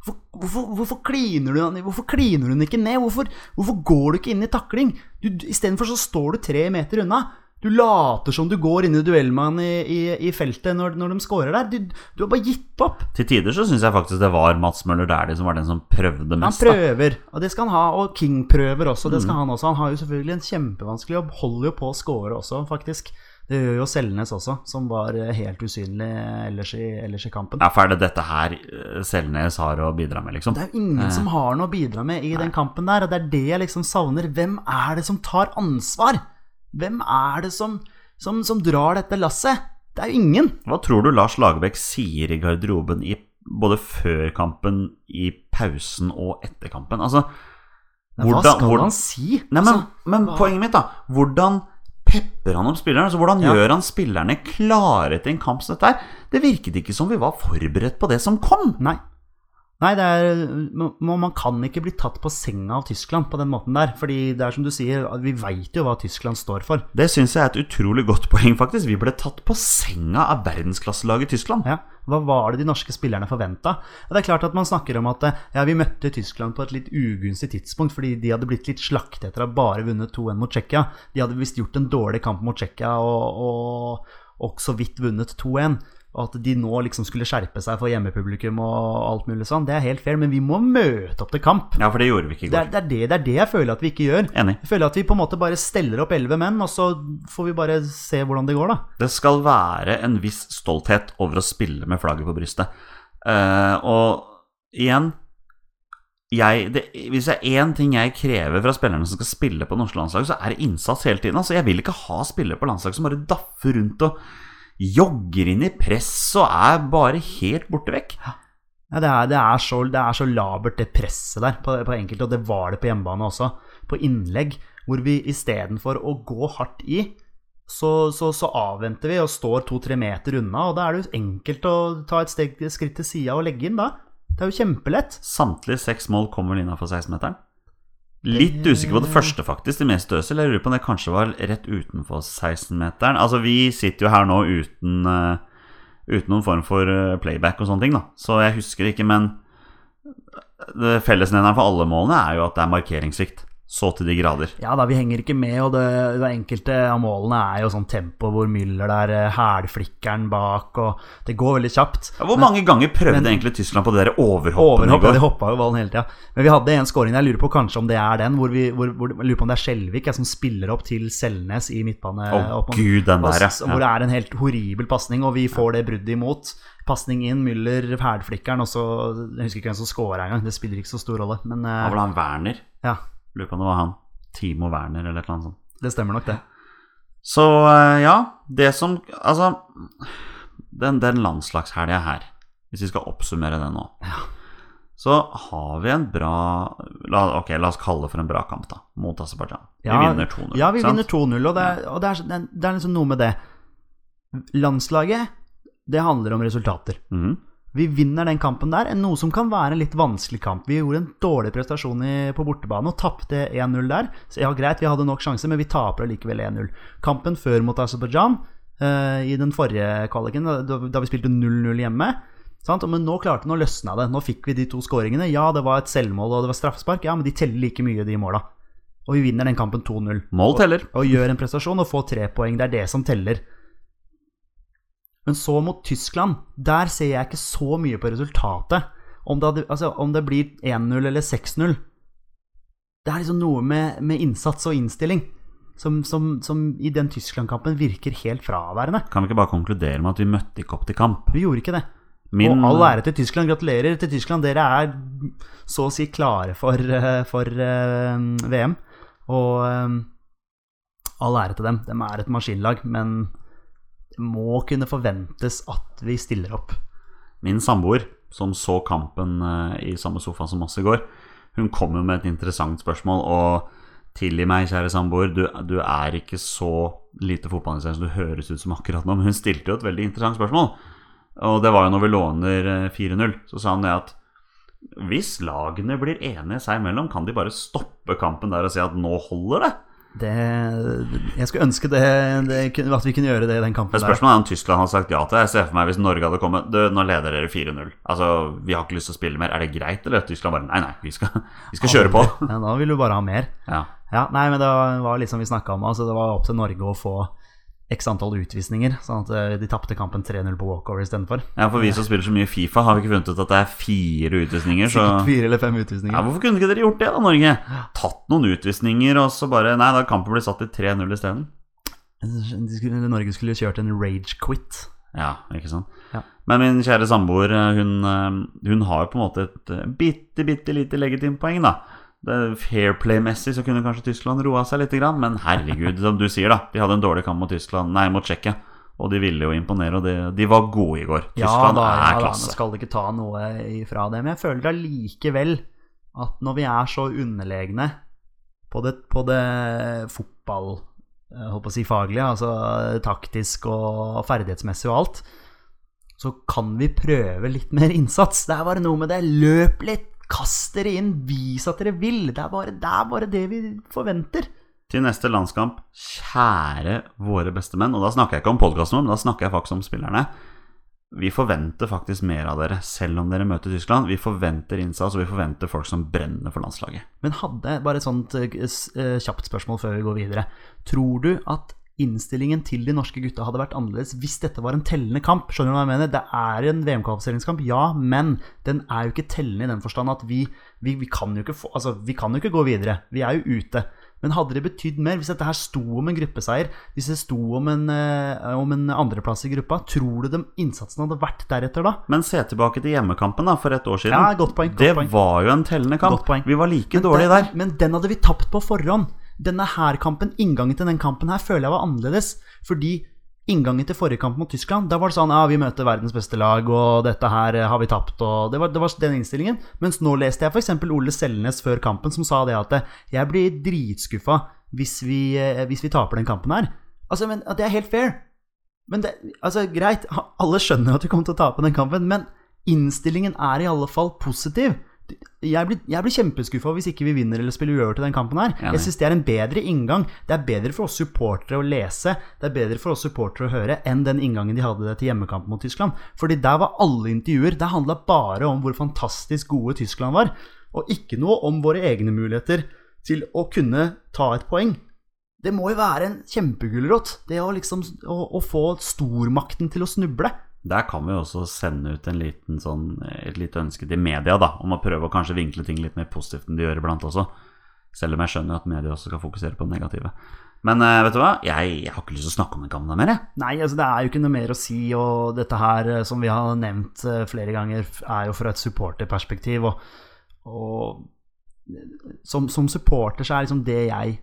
Hvorfor, hvorfor, kliner du, hvorfor kliner hun ikke ned? Hvorfor, hvorfor går du ikke inn i takling? Istedenfor så står du tre meter unna. Du later som du går inn i duellmannen i, i, i feltet når, når de scorer der. Du, du har bare gitt opp. Til tider så syns jeg faktisk det var Mats Møller Dæhlie som var den som prøvde mest. Han prøver, og det skal han ha. Og King prøver også, det skal han også. Han har jo selvfølgelig en kjempevanskelig jobb. Holder jo på å score også, faktisk. Det gjør jo Selnes også, som var eh, helt usynlig ellers i, ellers i kampen. Ja, for er det dette her eh, Selnes har å bidra med, liksom? Det er jo ingen som har noe å bidra med i den kampen der, og det er det jeg liksom savner. Hvem er det som tar ansvar? Hvem er det som, som, som drar dette lasset? Det er jo ingen. Hva tror du Lars Lagerbäck sier i garderoben i både før kampen, i pausen og etter kampen? Altså Hva skal hvordan- han si? Nei, men, Altså, men poenget mitt, da. Hvordan pepper han opp spillerne? Så hvordan Ja. gjør han spillerne klare til en kamp som dette her? Det virket ikke som vi var forberedt på det som kom. Nei. Nei, er, man, man kan ikke bli tatt på senga av Tyskland på den måten der. Fordi det er som du sier, vi veit jo hva Tyskland står for. Det syns jeg er et utrolig godt poeng, faktisk. Vi ble tatt på senga av verdensklasselaget Tyskland. Ja, Hva var det de norske spillerne forventa? Det er klart at man snakker om at ja, vi møtte Tyskland på et litt ugunstig tidspunkt fordi de hadde blitt litt slaktet etter å ha bare vunnet 2-1 mot Tsjekkia. De hadde visst gjort en dårlig kamp mot Tsjekkia og, og, og så vidt vunnet 2-1. Og at de nå liksom skulle skjerpe seg for hjemmepublikum og alt mulig sånn. Det er helt fair, men vi må møte opp til kamp. Ja, for det gjorde vi ikke i Det er, det, er det, det er det jeg føler at vi ikke gjør. Enig. Jeg føler at vi på en måte bare steller opp elleve menn, og så får vi bare se hvordan det går, da. Det skal være en viss stolthet over å spille med flagget på brystet. Uh, og igjen jeg, det, Hvis det er én ting jeg krever fra spillerne som skal spille på norske landslag, så er det innsats hele tiden. Altså, jeg vil ikke ha spillere på landslag som bare daffer rundt og jogger inn i press og er bare helt borte vekk. Ja, det, er, det, er så, det er så labert, det presset der på, på enkelte, og det var det på hjemmebane også. På innlegg, hvor vi istedenfor å gå hardt i, så, så, så avventer vi og står to-tre meter unna. Og da er det jo enkelt å ta et steg, skritt til sida og legge inn, da. Det er jo kjempelett. Samtlige seks mål kommer vel innafor 16-meteren. Litt usikker på det første, faktisk. Det mest Øzil. Jeg lurer på om det kanskje var rett utenfor 16-meteren. Altså, vi sitter jo her nå uten, uh, uten noen form for eh, playback og sånne ting, da. Så jeg husker ikke, men fellesnevneren for alle målene er jo at det er markeringssvikt. Så til de grader. Ja da, vi henger ikke med, og det, det enkelte av målene er jo sånn tempo hvor Müller der eh, hælflikkeren bak, og det går veldig kjapt. Ja, Hvor mange ganger prøvde men- egentlig Tyskland på det der overhoppet? Overhopp, ja, de hoppa jo ballen hele tida. Men vi hadde en scoring der, jeg lurer på kanskje om det er den, hvor vi hvor, hvor, jeg lurer på om det er Skjelvik som spiller opp til Selnes i midtbane. Å opp gud, den der, ja. Hvor det er en helt horribel pasning, og vi får det bruddet imot. Pasning inn, Müller, hælflikkeren, og så Jeg husker ikke hvem som scora engang, det spiller ikke så stor rolle, men uh, ja, var han Werner. ja, Lurer på om det var han. Timo Werner eller et eller annet sånt. det stemmer nok, det. Så eh, ja, det som Altså, den, den landslagshelga her, hvis vi skal oppsummere det nå, ja. så har vi en bra la, Ok, la oss kalle det for en bra kamp, da, mot Aserbajdsjan. Ja, vi vinner 2-0. Ja, vi sant? vinner 2-0, og, det er, og det, er, det er- liksom noe med det. Landslaget, det handler om resultater. Mhm. Vi vinner den kampen der, noe som kan være en litt vanskelig kamp. Vi gjorde en dårlig prestasjon i, på bortebane og tapte 1-0 der. Så ja, greit, vi hadde nok sjanser, men vi taper allikevel 1-0. Kampen før mot Aserbajdsjan, uh, i den forrige kvaliken, da, da vi spilte 0-0 hjemme sant? Men nå klarte nå løsna det. Nå fikk vi de to skåringene. Ja, det var et selvmål og det var straffespark, ja, men de teller like mye, de måla. Og vi vinner den kampen 2-0. Mål teller. Og gjør en prestasjon og får tre poeng. Det er det som teller. Men så mot Tyskland, der ser jeg ikke så mye på resultatet. Om det, altså, om det blir 1-0 eller 6-0. Det er liksom noe med, med innsats og innstilling som, som, som i den Tyskland-kampen virker helt fraværende. Kan vi ikke bare konkludere med at vi møtte ikke opp til kamp? Vi gjorde ikke det. Min, Og all ære til Tyskland. Gratulerer til Tyskland. Dere er så å si klare for, eh, for uh, VM. Og eh, all ære til dem. De er et maskinlag, men må kunne forventes at vi stiller opp. min samboer, som så kampen eh, i samme sofa som oss i går, hun kom jo med et interessant spørsmål. Og tilgi meg, kjære samboer, du, du er ikke så lite fotballinteressert som du høres ut som akkurat nå, men hun stilte jo et veldig interessant spørsmål. Og det var jo når vi låner under 4-0, så sa hun det at hvis lagene blir enige seg imellom, kan de bare stoppe kampen der og si at nå holder det? Det, jeg skulle ønske det, det, at vi kunne gjøre det i den kampen spørsmålet er om Tyskland hadde sagt ja til det. Jeg ser for meg hvis Norge hadde kommet Du, nå leder dere 4-0. Altså, vi har ikke lyst til å spille mer. Er det greit? Eller Tyskland bare Nei, nei, vi skal, vi skal kjøre på. Ja, da vil du bare ha mer. Ja. Ja, nei, men det var litt som vi snakka om. Altså, det var opp til Norge å få x antall utvisninger, sånn at eh, de tapte kampen 3-0 på walkover istedenfor. ja, for vi som spiller så mye Fifa, har vi ikke funnet ut at det er fire utvisninger, så fire eller fem utvisninger. ja. Hvorfor kunne ikke dere gjort det, da, Norge? Tatt noen utvisninger, og så bare Nei, da kampen blir satt til 3-0 isteden. De Norge skulle kjørt en rage quit. Ja, ikke sant. Ja. Men min kjære samboer, hun, eh, hun har jo på en måte et bitte, bitte lite legitimt poeng, da. Det Fair play-messig så kunne kanskje Tyskland roa seg litt, men herregud, som du sier, da. De hadde en dårlig kamp mot Tyskland, nei, mot Tsjekkia. Og de ville jo imponere, og de, de var gode i går. Ja Tyskland da, er ja, klasse. Da, skal det ikke ta noe ifra det. Men jeg føler allikevel at når vi er så underlegne på det, på det fotball jeg holdt på å si faglige, altså taktisk og ferdighetsmessig og alt, så kan vi prøve litt mer innsats. Det er bare noe med det. Løp litt, kast dere inn, vis at dere vil. Det er bare det, er bare det vi forventer. Til neste landskamp, kjære våre bestemenn, og da snakker jeg ikke om podkasten, men da snakker jeg faktisk om spillerne. Vi forventer faktisk mer av dere, selv om dere møter Tyskland. Vi forventer innsats, og vi forventer folk som brenner for landslaget. Men hadde bare et sånt eh, eh, kjapt spørsmål før vi går videre. Tror du at innstillingen til de norske gutta hadde vært annerledes hvis dette var en tellende kamp? Skjønner du hva jeg mener? Det er en VM-kvalifiseringskamp, ja, men den er jo ikke tellende i den forstand at vi, vi, vi, kan få, altså, vi kan jo ikke gå videre. Vi er jo ute. Men hadde det betydd mer hvis dette her sto om en gruppeseier, hvis det sto om en, eh, om en andreplass i gruppa? Tror du de innsatsen hadde vært deretter da? Men se tilbake til hjemmekampen da, for et år siden. Ja, godt poeng, godt det poeng. var jo en tellende kamp. Vi var like Men dårlige den, der. Men den hadde vi tapt på forhånd. Denne her kampen, inngangen til den kampen her, føler jeg var annerledes. Fordi inngangen til forrige kamp mot Tyskland, da var det sånn ja, vi møter verdens beste lag, og dette her eh, har vi tapt, og det var, det var den innstillingen. Mens nå leste jeg f.eks. Ole Selnes før kampen som sa det at eh, jeg blir dritskuffa hvis vi, eh, hvis vi taper den kampen her. Altså, men det er helt fair. Men det, altså, greit, alle skjønner at vi kommer til å tape den kampen, men innstillingen er i alle fall positiv. Jeg blir, jeg blir kjempeskuffa hvis ikke vi vinner eller spiller uavgjort i den kampen her. Jeg syns det er en bedre inngang. Det er bedre for oss supportere å lese, det er bedre for oss supportere å høre enn den inngangen de hadde til hjemmekampen mot Tyskland. Fordi der var alle intervjuer Det handla bare om hvor fantastisk gode Tyskland var, og ikke noe om våre egne muligheter til å kunne ta et poeng. Det må jo være en kjempegulrot, det å liksom å, å få stormakten til å snuble. Der kan vi også sende ut sånn, et lite ønske til media da, om å prøve å kanskje vinkle ting litt mer positivt enn de gjør iblant også. Selv om jeg skjønner at media også skal fokusere på det negative. Men eh, vet du hva, jeg, jeg har ikke lyst til å snakke om den gamle mer. jeg. Nei, altså det er jo ikke noe mer å si, og dette her, eh, som vi har nevnt eh, flere ganger, er jo fra et supporterperspektiv, og, og som, som supporter så er liksom det jeg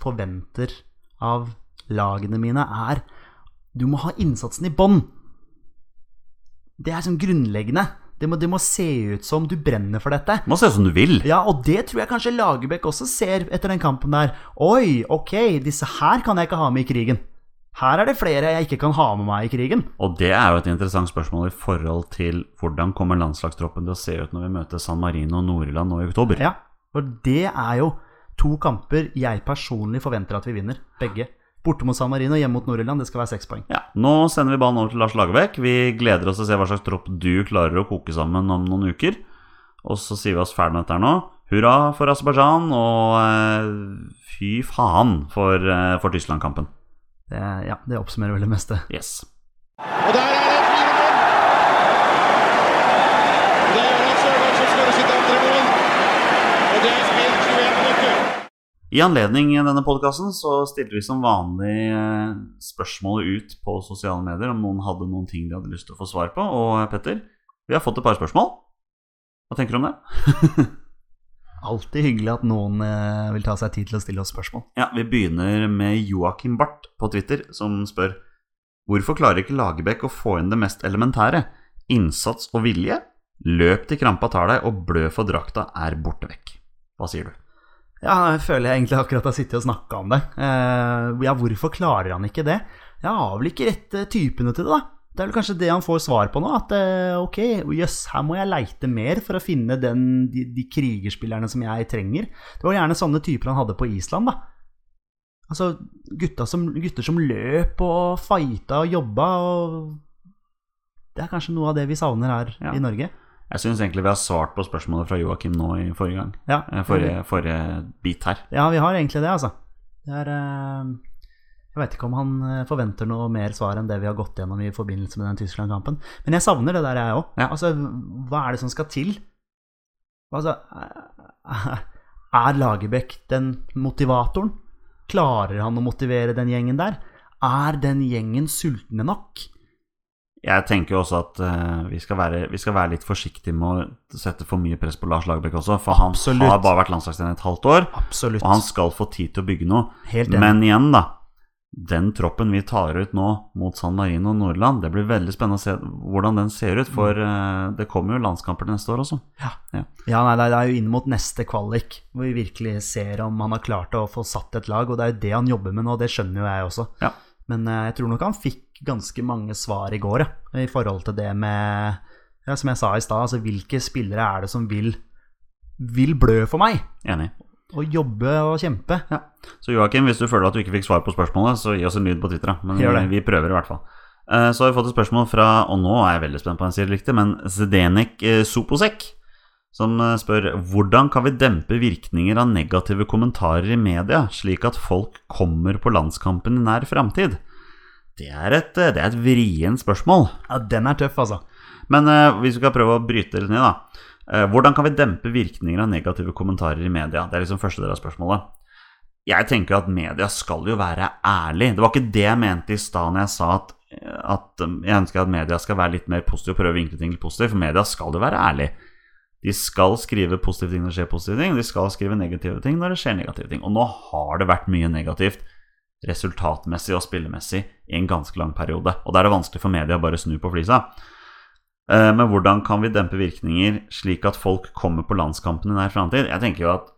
forventer av lagene mine, er du må ha innsatsen i bånn. Det er sånn grunnleggende. Det må, det må se ut som du brenner for dette. Det må se ut som du vil. Ja, og det tror jeg kanskje Lagerbäck også ser etter den kampen der. Oi, ok, disse her kan jeg ikke ha med i krigen. Her er det flere jeg ikke kan ha med meg i krigen. Og det er jo et interessant spørsmål i forhold til hvordan kommer landslagstroppen til å se ut når vi møter San Marino og Nord-Irland nå i oktober. Ja, for det er jo to kamper jeg personlig forventer at vi vinner. Begge. Borte mot San Marino, hjemme mot Nord-Irland. Det skal være seks poeng. Ja, Nå sender vi ballen over til Lars Lagerbäck. Vi gleder oss til å se hva slags tropp du klarer å koke sammen om noen uker. Og så sier vi oss ferdig med dette her nå. Hurra for Aserbajdsjan, og eh, fy faen for, eh, for Tyskland-kampen. Ja, det oppsummerer vel det meste. Yes. Og der er det 4-0. Og det gjør at Sørloth som skårer sitt andre mål. Og det er spilt 21 minutter. I anledning denne podkasten så stilte vi som vanlig eh, spørsmålet ut på sosiale medier om noen hadde noen ting de hadde lyst til å få svar på. Og eh, Petter, vi har fått et par spørsmål. Hva tenker du om det? Alltid hyggelig at noen eh, vil ta seg tid til å stille oss spørsmål. Ja, Vi begynner med Joakim Barth på Twitter, som spør Hvorfor klarer ikke Lagerbäck å få inn det mest elementære? Innsats og vilje? Løp til krampa tar deg, og blø for drakta er borte vekk. Hva sier du? Ja, jeg føler jeg egentlig akkurat har sittet og snakka om det. Eh, ja, hvorfor klarer han ikke det? Jeg har vel ikke rette typene til det, da. Det er vel kanskje det han får svar på nå. At eh, ok, jøss, her må jeg leite mer for å finne den, de, de krigerspillerne som jeg trenger. Det var gjerne sånne typer han hadde på Island, da. Altså, gutta som, gutter som løp og fighta og jobba og Det er kanskje noe av det vi savner her Ja. i Norge. Jeg syns egentlig vi har svart på spørsmålet fra Joakim nå i forrige gang. Ja, Eh, Forrige, forrige bit her. ja vi har egentlig det, altså. Det er eh, Jeg vet ikke om han eh, forventer noe mer svar enn det vi har gått gjennom i forbindelse med den Tyskland-kampen. Men jeg savner det der, jeg òg. Ja. Altså, hva er det som skal til? Altså, er Lagerbäck den motivatoren? Klarer han å motivere den gjengen der? Er den gjengen sultne nok? Jeg tenker jo også at uh, vi, skal være, vi skal være litt forsiktige med å sette for mye press på Lars Lagerbäck også, for han Absolutt. har bare vært landslagstrener et halvt år, Absolutt. og han skal få tid til å bygge noe. Men igjen, da. Den troppen vi tar ut nå mot San Marino og Nordland, det blir veldig spennende å se hvordan den ser ut, for uh, det kommer jo landskamper til neste år også. Ja. Ja. Ja, nei, det er jo inn mot neste kvalik hvor vi virkelig ser om han har klart å få satt et lag, og det er jo det han jobber med nå, det skjønner jo jeg også. Ja. Men eh, jeg tror nok han fikk ganske mange svar i går, ja, i forhold til det med ja, Som jeg sa i stad, altså hvilke spillere er det som vil, vil blø for meg? Enig. Og jobbe og kjempe. Ja. Så Joakim, hvis du føler at du ikke fikk svar på spørsmålet, så gi oss en lyd på Twitter. da. Men vi prøver i hvert fall. Eh, Så har vi fått et spørsmål fra, og nå er jeg veldig spent på om jeg sier det riktig, men Zdenek eh, Soposek, som eh, spør hvordan kan vi dempe virkninger av negative kommentarer i media, slik at folk kommer på landskampen i nær framtid? Det er et, eh, det er et vrient spørsmål. Ja, den er tøff, altså. Men uh, hvis vi skal prøve å bryte det ned, da. Uh, hvordan kan vi dempe virkninger av negative kommentarer i media? Det er liksom første del av spørsmålet. Jeg tenker at media skal jo være ærlig. Det var ikke det jeg mente i stad når jeg sa at, at jeg ønsker at media skal være litt mer positiv og prøve å vinkle ting litt positivt. For media skal jo være ærlig. De skal skrive positive ting når det skjer positive ting, og de skal skrive negative ting når det skjer negative ting. Og nå har det vært mye negativt resultatmessig og spillemessig i en ganske lang periode. Og da er det vanskelig for media å bare snu på flisa. Eh, Men hvordan kan vi dempe virkninger slik at folk kommer på landskampen i nær framtid? Jeg tenker jo at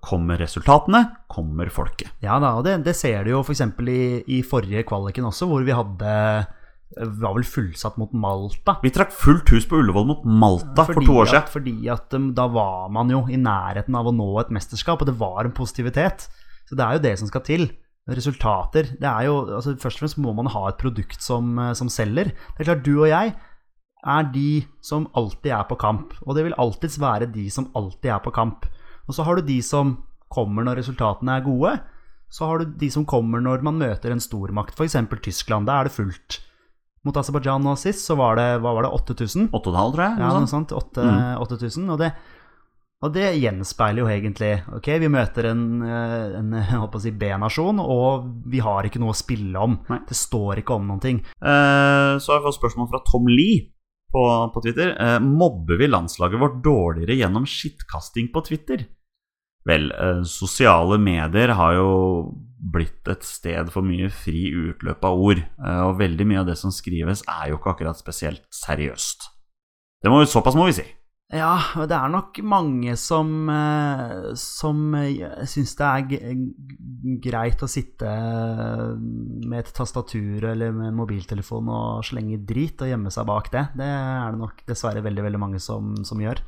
kommer resultatene, kommer folket. Ja da, og det, det ser du jo f.eks. I, i forrige kvaliken også, hvor vi hadde var vel fullsatt mot Malta. Vi trakk fullt hus på Ullevål mot Malta for to år At, siden. fordi at um, da var man jo i nærheten av å nå et mesterskap, og det var en positivitet. Så det er jo det som skal til. Resultater. Det er jo, altså Først og fremst må man ha et produkt som, eh, som selger. Det er klart, du og jeg er de som alltid er på kamp. Og det vil alltids være de som alltid er på kamp. Og så har du de som kommer når resultatene er gode. Så har du de som kommer når man møter en stormakt, f.eks. Tyskland. Da er det fullt. Mot Aserbajdsjan nå sist så var det, var det, 8000? 8,5, tror jeg. Ja, noe sånt. sånt. åtte- Mm. 8000. Og det, og det gjenspeiler jo egentlig Ok, vi møter en, eh, en si B-nasjon, og vi har ikke noe å spille om. Nei. Det står ikke om noen ting. Eh, Så har jeg fått spørsmål fra Tom Lee på, på Twitter. Eh, Mobber vi landslaget vårt dårligere gjennom skittkasting på Twitter? Vel, eh, sosiale medier har jo blitt et sted for mye fri utløp av ord. eh, Og veldig mye av det som skrives, er jo ikke akkurat spesielt seriøst. Det må, såpass må vi si. Ja, og det er nok mange som, eh, som eh, syns det er greit å sitte med et tastatur eller med en mobiltelefon og slenge drit og gjemme seg bak det. Det er det nok dessverre veldig, veldig mange som, som gjør.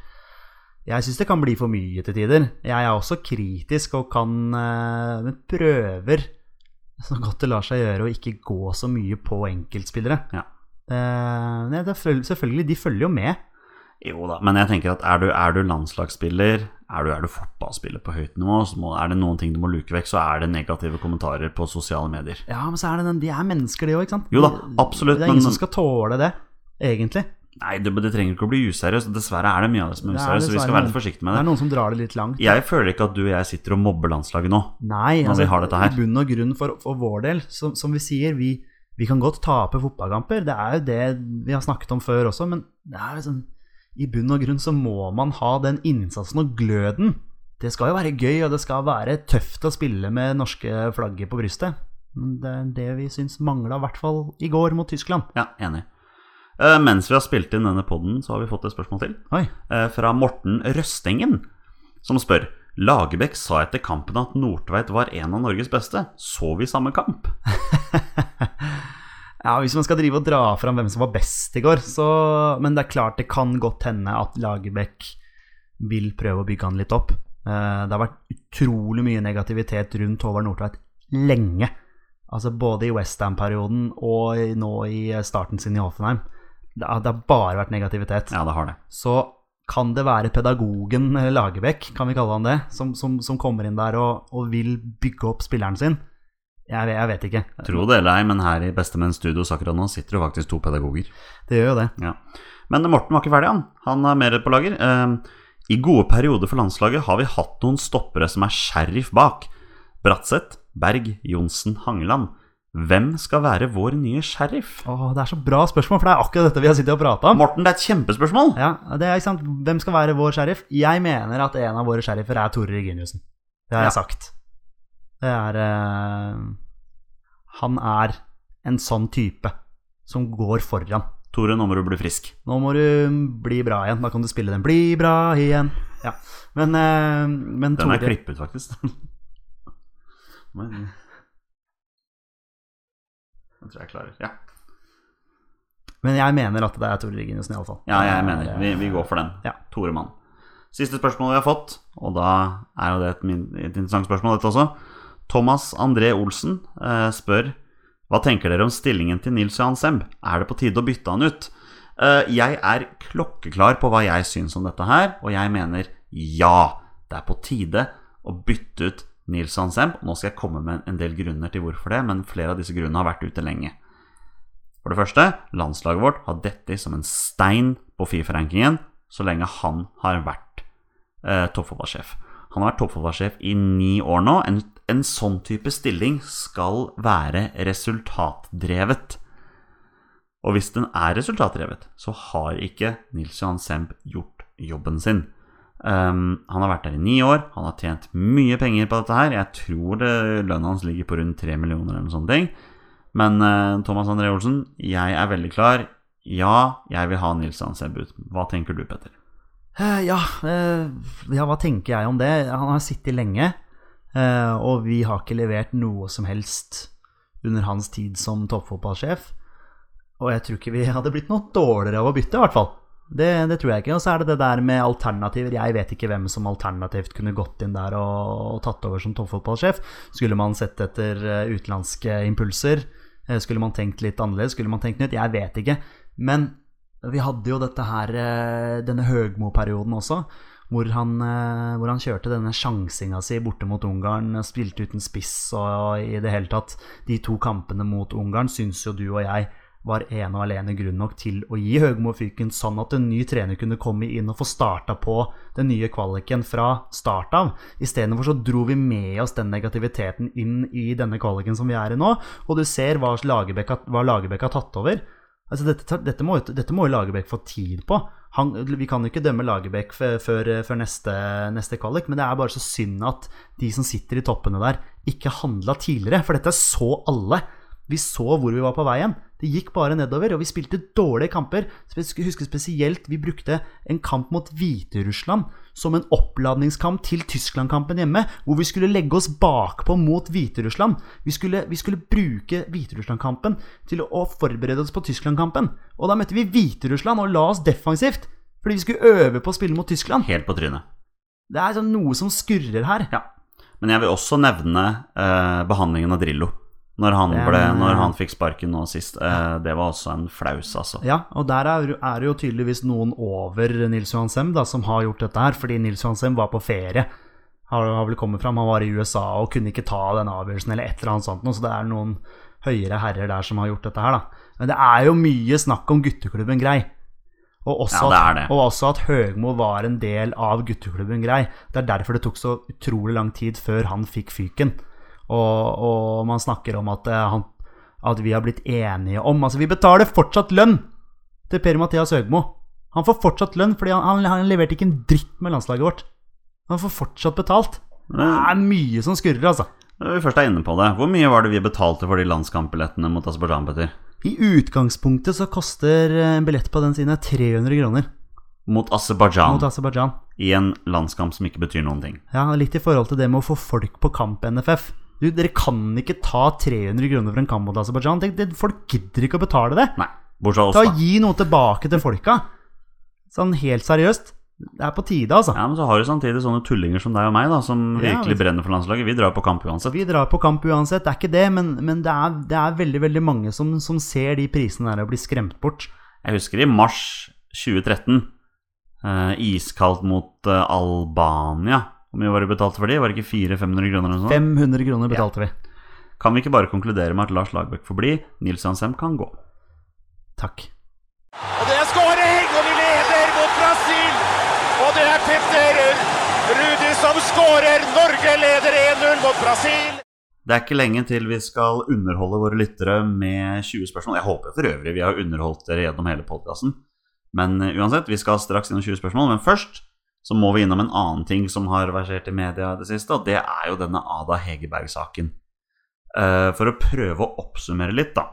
Jeg syns det kan bli for mye til tider. Jeg er også kritisk og kan eh, Men prøver så godt det lar seg gjøre å ikke gå så mye på enkeltspillere. Ja. Det, det er selvfølgelig, de følger jo med. Jo da, men jeg tenker at er du, er du landslagsspiller, er du, er du fotballspiller på høyt nivå, så må, er det noen ting du må luke vekk, så er det negative kommentarer på sosiale medier. Ja, men så er det den, de er mennesker, de òg, ikke sant? Jo da, absolutt, Det er ingen men- som skal tåle det, egentlig. Nei, det, det trenger ikke å bli useriøst. Dessverre er det mye av det som er er useriøst, så vi skal være litt forsiktige med Det Det er noen som drar det litt langt. Jeg føler ikke at du og jeg sitter og mobber landslaget nå. Nei, når altså, vi har dette her. i bunn og grunn for, for vår del, som, som vi sier, vi, vi kan godt tape fotballkamper. Det er jo det vi har snakket om før også, men det er liksom, i bunn og grunn så må man ha den innsatsen og gløden. Det skal jo være gøy, og det skal være tøft å spille med norske flagget på brystet. Men det er det vi syns mangla, i hvert fall i går mot Tyskland. Ja, enig. Eh, mens vi har spilt inn denne podden, så har vi fått et spørsmål til. Oi. eh, fra Morten Røstengen, som spør Lagerbäck sa etter kampen at Nordtveit var en av Norges beste. Så vi samme kamp? Ja, Hvis man skal drive og dra fram hvem som var best i går, så Men det er klart det kan godt hende at Lagerbäck vil prøve å bygge han litt opp. Uh, Det har vært utrolig mye negativitet rundt Håvard Nordtveit lenge. Altså både i Westham-perioden og nå i starten sin i Hoffenheim. Det har, det har bare vært negativitet. Ja, det har det. Så kan det være pedagogen eller Lagerbäck, kan vi kalle han det, som, som, som kommer inn der og, og vil bygge opp spilleren sin? Jeg, jeg vet ikke. Tro det eller ei, men her i Bestemenns Studios akkurat nå sitter det faktisk to pedagoger. Det gjør jo det. Ja. Men Morten var ikke ferdig, han. Han er mer på lager. Eh, I gode perioder for landslaget har vi hatt noen stoppere som er sheriff bak. Bratseth, Berg, Johnsen, Hangeland. Hvem skal være vår nye sheriff? Åh, det er så bra spørsmål, for det er akkurat dette vi har sittet og prata om. Morten, det er et kjempespørsmål! Ja, det er ikke sant. Hvem skal være vår sheriff? Jeg mener at en av våre sheriffer er Tore Reginiussen. Det har jeg Ja. sagt. Det er uh, Han er en sånn type som går foran. Tore, nå må du bli frisk. Nå må du bli bra igjen. Da kan du spille den 'Bli bra igjen'. Ja. Men, uh, men Den er klippet, faktisk. Men Den tror jeg klarer. Ja, Men jeg mener at det er Tore Reginiussen, iallfall. ja jeg mener vi, vi går for den. Ja. Tore Mann. Siste spørsmål vi har fått, og da er jo det et, et interessant spørsmål, dette også. Thomas André Olsen eh, spør Hva tenker dere om stillingen til Nils Johan Semb? Er det på tide å bytte han ut? Eh, jeg er klokkeklar på hva jeg syns om dette her, og jeg mener ja. Det er på tide å bytte ut Nils Semb. Nå skal jeg komme med en del grunner til hvorfor det, men flere av disse grunnene har vært ute lenge. For det første, landslaget vårt har dette som en stein på Fifa-rankingen så lenge han har vært eh, toppfotballsjef. Han har vært toppfotballsjef i ni år nå. En, en sånn type stilling skal være resultatdrevet. Og hvis den er resultatdrevet, så har ikke Nils Johan Semb gjort jobben sin. Um, han har vært der i ni år, han har tjent mye penger på dette her. Jeg tror det, lønna hans ligger på rundt tre millioner eller noe sånt. Men uh, Thomas André Olsen, jeg er veldig klar. Ja, jeg vil ha Nils Johan ut. Hva tenker du, Petter? Eh, ja, eh, ja, hva tenker jeg om det? Han har sittet lenge, og vi har ikke levert noe som helst under hans tid som toppfotballsjef. Og jeg tror ikke vi hadde blitt noe dårligere av å bytte, i hvert fall. Det, det tror jeg ikke. Og så er det det der med alternativer. Jeg vet ikke hvem som alternativt kunne gått inn der og, og tatt over som toppfotballsjef. Skulle man sett etter eh, utenlandske impulser? Eh, Skulle man tenkt litt annerledes? Skulle man tenkt nytt? Jeg vet ikke. Men vi hadde jo dette her, eh, denne Høgmo-perioden også, hvor han, hvor han kjørte denne sjansinga si borte mot Ungarn, spilte uten spiss og i det hele tatt De to kampene mot Ungarn syns jo du og jeg var ene og alene grunn nok til å gi Høgmo fyken, sånn at en ny trener kunne komme inn og få starta på den nye kvaliken fra start av. Istedenfor så dro vi med oss den negativiteten inn i denne kvaliken som vi er i nå, og du ser hva Lagerbäck har, tatt over. Altså dette, må, dette må jo Lagerbäck få tid på. Han, vi kan jo ikke dømme Lagerbäck før, før neste, neste kvalik, men det er bare så synd at de som sitter i toppene der, ikke handla tidligere. For dette så alle. Vi så hvor vi var på veien. Det gikk bare nedover, og vi spilte dårlige kamper. Så Jeg husker spesielt vi brukte en kamp mot Hviterussland som en oppladningskamp til Tyskland-kampen hjemme, hvor vi skulle legge oss bakpå mot Hviterussland. Vi skulle, vi skulle bruke Hviterussland-kampen til å forberede oss på Tyskland-kampen. Og da møtte vi Hviterussland og la oss defensivt, fordi vi skulle øve på å spille mot Tyskland. Helt på trynet. Det er sånn noe som skurrer her. Ja. Men jeg vil også nevne eh, behandlingen av Drillo. Når han, ble, når han fikk sparken nå sist. Eh, det var også en flaus, altså. Ja, og der er, er det jo tydeligvis noen over Nils Johan Sem da, som har gjort dette her, fordi Nils Johan Sem var på ferie. Har, har vel kommet fram, Han var i USA og kunne ikke ta den avgjørelsen eller et eller annet sånt. Så det er noen høyere herrer der som har gjort dette her, da. Men det er jo mye snakk om gutteklubben Grei. Og også, Ja, det er at, det. og også at Høgmo var en del av gutteklubben Grei. Det er derfor det tok så utrolig lang tid før han fikk fyken. Og, og man snakker om at, eh, han, at vi har blitt enige om Altså, vi betaler fortsatt lønn til Per-Mathias Høgmo. Han får fortsatt lønn fordi han, han, han leverte ikke en dritt med landslaget vårt. Han får fortsatt betalt. Det er mye som skurrer, altså. Når vi først er inne på det, hvor mye var det vi betalte for de landskampbillettene mot Aserbajdsjan, Petter? I utgangspunktet så koster eh, en billett på den siden 300 kroner Mot Aserbajdsjan mot Aserbajdsjan. i en landskamp som ikke betyr noen ting. Ja, litt i forhold til det med å få folk på kamp NFF. Du, dere kan ikke ta 300 kroner for en kamp mot Aserbajdsjan. Folk gidder ikke å betale det. Nei, bortsett fra oss, da. Gi noe tilbake til folka. Sånn helt seriøst. det er på tide, altså. Ja, Men så har du samtidig sånne tullinger som deg og meg, da som virkelig brenner for landslaget. Vi drar på kamp uansett. Vi drar på kamp uansett, det er ikke det, men, men det, er, det er veldig veldig mange som, som ser de prisene der og blir skremt bort. Jeg husker i mars 2013, eh, iskaldt mot eh, Albania. Hvor mye var det betalte for de? Var det ikke 400-500 kroner? eller noe sånt? 500 kroner betalte vi. Kan vi ikke bare konkludere med at Lars Lagerbäck får bli? Nils Hansem kan gå. Takk. Og det er skåring, og vi leder mot Brasil! Og det er Petter Rudi som skårer! Norge leder 1-0 mot Brasil! Det er ikke lenge til vi skal underholde våre lyttere med 20 spørsmål. Jeg håper for øvrig vi har underholdt dere gjennom hele podkasten. Men eh, uansett, vi skal straks innom 20 spørsmål. Men først så må vi innom en annen ting som har versert i media i det siste, og det er jo denne Ada Hegerberg-saken. Eh, For å prøve å oppsummere litt, da.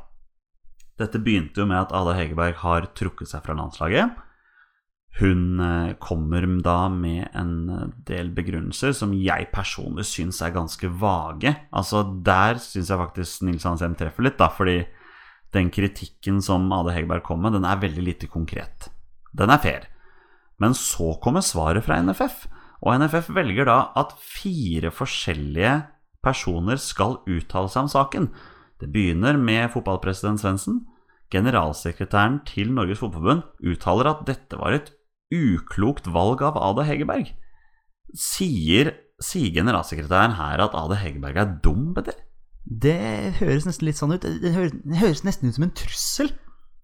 Dette begynte jo med at Ada Hegerberg har trukket seg fra landslaget. Hun eh, kommer da med en eh, del begrunnelser som jeg personlig syns er ganske vage. Altså Der syns jeg faktisk Nils Hansem treffer litt, da, fordi den kritikken som Ada Hegerberg kom med, den er veldig lite konkret. Den er fair. Men så kommer svaret fra NFF, og NFF velger da at fire forskjellige personer skal uttale seg om saken. Det begynner med fotballpresident Svendsen. Generalsekretæren til Norges Fotballforbund uttaler at dette var et uklokt valg av Ada Hegerberg. Sier, sier generalsekretæren her at Ada Hegerberg er dum, Petter? Det høres nesten litt sånn ut. Det høres, nesten ut som en trussel.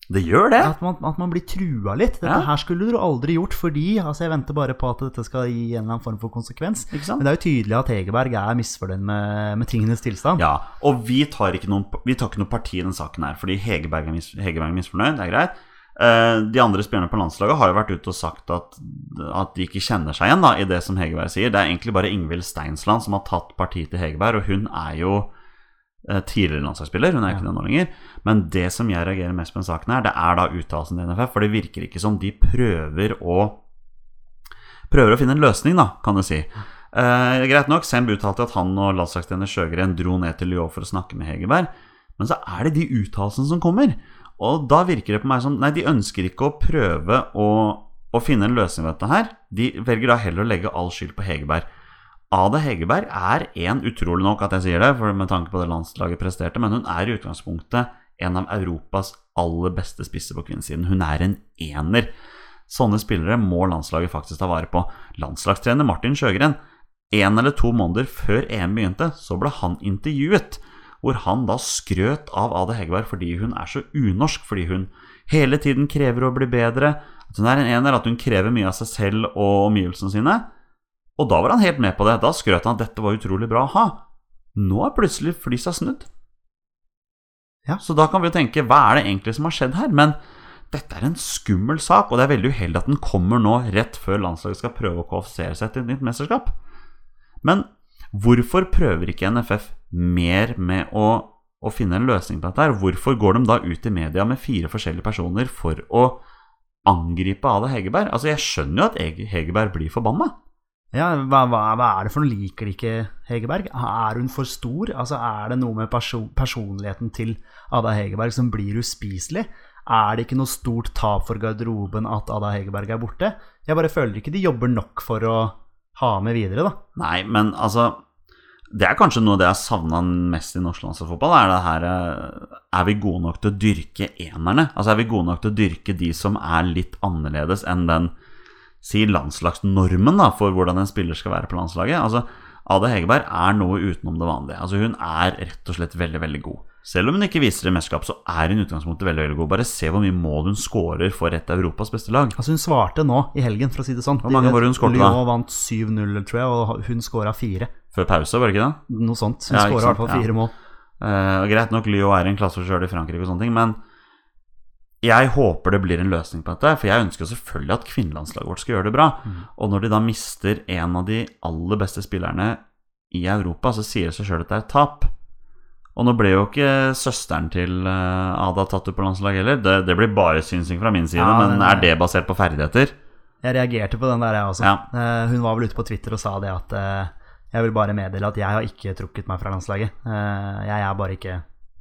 Det gjør det. At man, at man blir trua litt. Dette Ja. her skulle du aldri gjort fordi altså Jeg venter bare på at dette skal gi en eller annen form for konsekvens. Men det er jo tydelig at Hegerberg er misfornøyd med, med tingenes tilstand. Ja, og vi tar ikke noen, vi tar ikke noe parti i den saken her, fordi Hegerberg er, mis, Hegerberg er misfornøyd, det er greit. Eh, de andre spillerne på landslaget har jo vært ute og sagt at, at de ikke kjenner seg igjen da, i det som Hegerberg sier. Det er egentlig bare Ingvild Steinsland som har tatt parti til Hegerberg, og hun er jo tidligere landslagsspiller, hun er ikke det nå lenger. Men det som jeg reagerer mest på den saken her, det er da uttalelsen til NFF, for det virker ikke som de prøver å prøver å finne en løsning, da, kan du si. Eh, greit nok, Semb uttalte at han og landslagstrener Sjøgren dro ned til Lyon for å snakke med Hegerberg, men så er det de uttalelsene som kommer. Og da virker det på meg som Nei, de ønsker ikke å prøve å, å finne en løsning på dette her. De velger da heller å legge all skyld på Hegerberg. Ada Hegerberg er en, utrolig nok at jeg sier det, for med tanke på det landslaget presterte, men hun er i utgangspunktet en av Europas aller beste spisser på kvinnesiden. Hun er en ener. Sånne spillere må landslaget faktisk ta vare på. Landslagstrener Martin Sjøgren, en eller to måneder før EM begynte, så ble han intervjuet, hvor han da skrøt av Ada Hegerberg fordi hun er så unorsk, fordi hun hele tiden krever å bli bedre, at hun er en ener, at hun krever mye av seg selv og omgivelsene sine. Og da var han helt med på det. Da skrøt han at dette var utrolig bra å ha. Nå er plutselig flysa snudd. Ja. Så da kan vi jo tenke, hva er det egentlig som har skjedd her? Men dette er en skummel sak, og det er veldig uheldig at den kommer nå rett før landslaget skal prøve å kvalifisere seg til et nytt mesterskap. Men hvorfor prøver ikke NFF mer med å, å finne en løsning på dette? her? Hvorfor går de da ut i media med fire forskjellige personer for å angripe Ada Hegerberg? Altså, jeg skjønner jo at Ege- Hegerberg blir forbanna. Ja, hva, hva, hva er det for noe? Liker de ikke Hegerberg? Er hun for stor? Altså, Er det noe med perso personligheten til Ada Hegerberg som blir uspiselig? Er det ikke noe stort tap for garderoben at Ada Hegerberg er borte? Jeg bare føler ikke de jobber nok for å ha med videre, da. Nei, men altså Det er kanskje noe av det jeg savna mest i norsk landslagsfotball. Er det her eh, Er vi gode nok til å dyrke enerne? Altså Er vi gode nok til å dyrke de som er litt annerledes enn den Si landslagsnormen da for hvordan en spiller skal være på landslaget? Altså Ada Hegerberg er noe utenom det vanlige. Altså Hun er rett og slett veldig, veldig god. Selv om hun ikke viser det i mesterskap, så er hun utgangspunktet veldig veldig god. Bare se hvor mye mål hun scorer for et av Europas beste lag. Altså Hun svarte nå i helgen, for å si det sånn. Hvor mange var hun skårte da? Lyon vant 7-0, tror jeg, og hun skåra fire. Før pause, var det ikke det? Noe sånt. Hun Ja, skåra i hvert fall fire ja. mål. Uh, greit nok, Lyon er en klasse for seg selv i Frankrike og sånne ting, men jeg håper det blir en løsning på dette. For jeg ønsker jo selvfølgelig at kvinnelandslaget vårt skal gjøre det bra. Og når de da mister en av de aller beste spillerne i Europa, så sier det seg sjøl at det er et tap. Og nå ble jo ikke søsteren til eh, Ada tatt ut på landslaget heller. Det, det blir bare synsing fra min side, Ja, men det- er det basert på ferdigheter? Jeg reagerte på den der, jeg også. Ja. Eh, hun var vel ute på Twitter og sa det at eh, jeg vil bare meddele at jeg har ikke trukket meg fra landslaget. Eh, jeg er bare ikke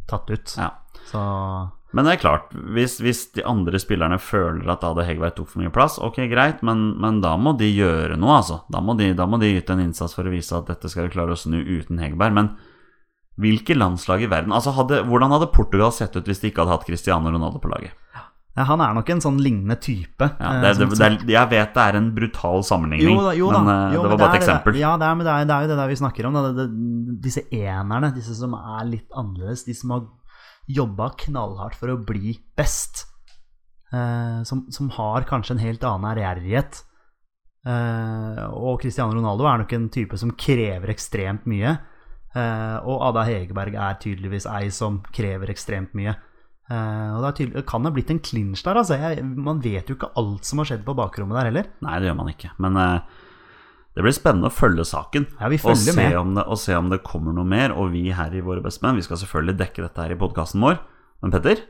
tatt ut. Ja. Så Men det er klart, hvis, hvis de andre spillerne føler at Ade Hegberg tok for mye plass, ok, greit, men, men da må de gjøre noe, altså. Da må, de, da må de yte en innsats for å vise at dette skal vi klare å snu uten Hegberg. Men hvilke landslag i verden altså hadde, Hvordan hadde Portugal sett ut hvis de ikke hadde hatt Cristiano Ronaldo på laget? Ja, han er nok en sånn lignende type. Ja, eh, det, det, det er, jeg vet det er en brutal sammenligning, Jo da, jo da. men eh, Jo, det var bare et det eksempel. Ja, det er, men det er, det er jo det der vi snakker om. Det, det, disse enerne, disse som er litt annerledes, de som har jobba knallhardt for å bli best. Eh, som, som har kanskje en helt annen ærgjerrighet. Eh, og Cristiano Ronaldo er nok en type som krever ekstremt mye. Eh, og Ada Hegerberg er tydeligvis ei som krever ekstremt mye. Eh, og det, tydelig, kan ha blitt en clinch der. Altså. Jeg, man vet jo ikke alt som har skjedd på bakrommet der heller. Nei, det gjør man ikke. Men eh, det blir spennende å følge saken. Ja, vi og, se med. om det, og se om det kommer noe mer. Og vi her i Våre bestemenn, vi skal selvfølgelig dekke dette her i podkasten vår. Men Petter,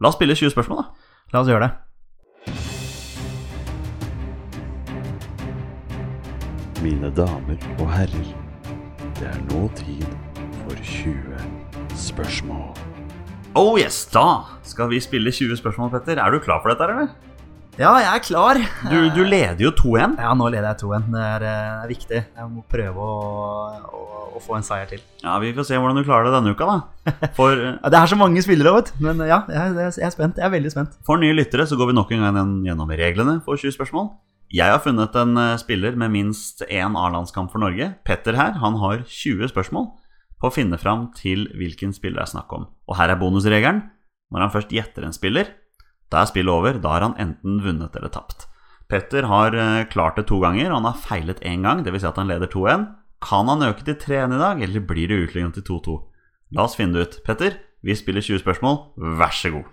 la oss spille 20 spørsmål, da. La oss gjøre det. Mine damer og herrer, det er nå tid for 20 spørsmål. Oh yes, da skal vi spille 20 spørsmål, Petter. Er du klar for dette, eller? Ja, jeg er klar. Du, du leder jo 2-1. Ja, nå leder jeg 2-1. Det er, eh, er viktig. Jeg må prøve å, å, å få en seier til. Ja, Vi får se hvordan du klarer det denne uka, da. For, Ja, det er så mange spillere, vet du. Men ja, jeg, jeg er spent. Jeg er veldig spent. for nye lyttere så går vi nok en gang gjennom reglene for 20 spørsmål. Jeg har funnet en eh, spiller med minst én A-landskamp for Norge. Petter her, han har 20 spørsmål på å finne fram til hvilken spiller det er snakk om. Og her er bonusregelen. Når han først gjetter en spiller, da er spillet over. Da har han enten vunnet eller tapt. Petter har eh, klart det to ganger, og han har feilet én gang. Dvs. Si at han leder 2-1. Kan han øke til 3-1 i dag, eller blir det utlignet til 2-2? La oss finne det ut. Petter, vi spiller 20 spørsmål. Vær så god.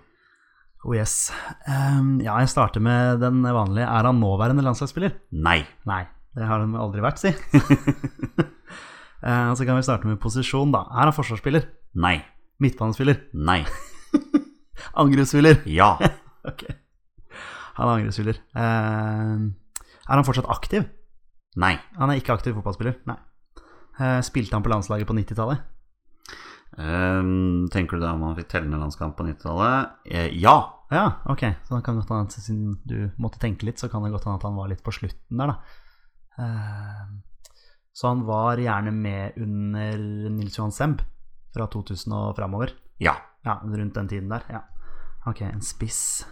Oh yes. Um, ja, jeg starter med den vanlige. Er han nåværende landslagsspiller? Nei. Nei, det har han aldri vært, si. uh, så kan vi starte med posisjon, da. Er han forsvarsspiller? Nei. Midtbanespiller? Nei. Angrepsspiller? Ja. Ok. Han er angrepsspiller. Ehm, er han fortsatt aktiv? Nei. Han er ikke aktiv fotballspiller. Nei. Eh, spilte han på landslaget på 90-tallet? Um, tenker du da om han fikk tellende landskamp på 90-tallet? Eh, ja. Ja, ok. Så det kan godt hende at siden du måtte tenke litt, så kan det godt hende at han var litt på slutten der, da. Uh, så han var gjerne med under Nils Johan Semb fra 2000 og framover. Ja. Ja, rundt den tiden der. Ja. Ok, en spiss.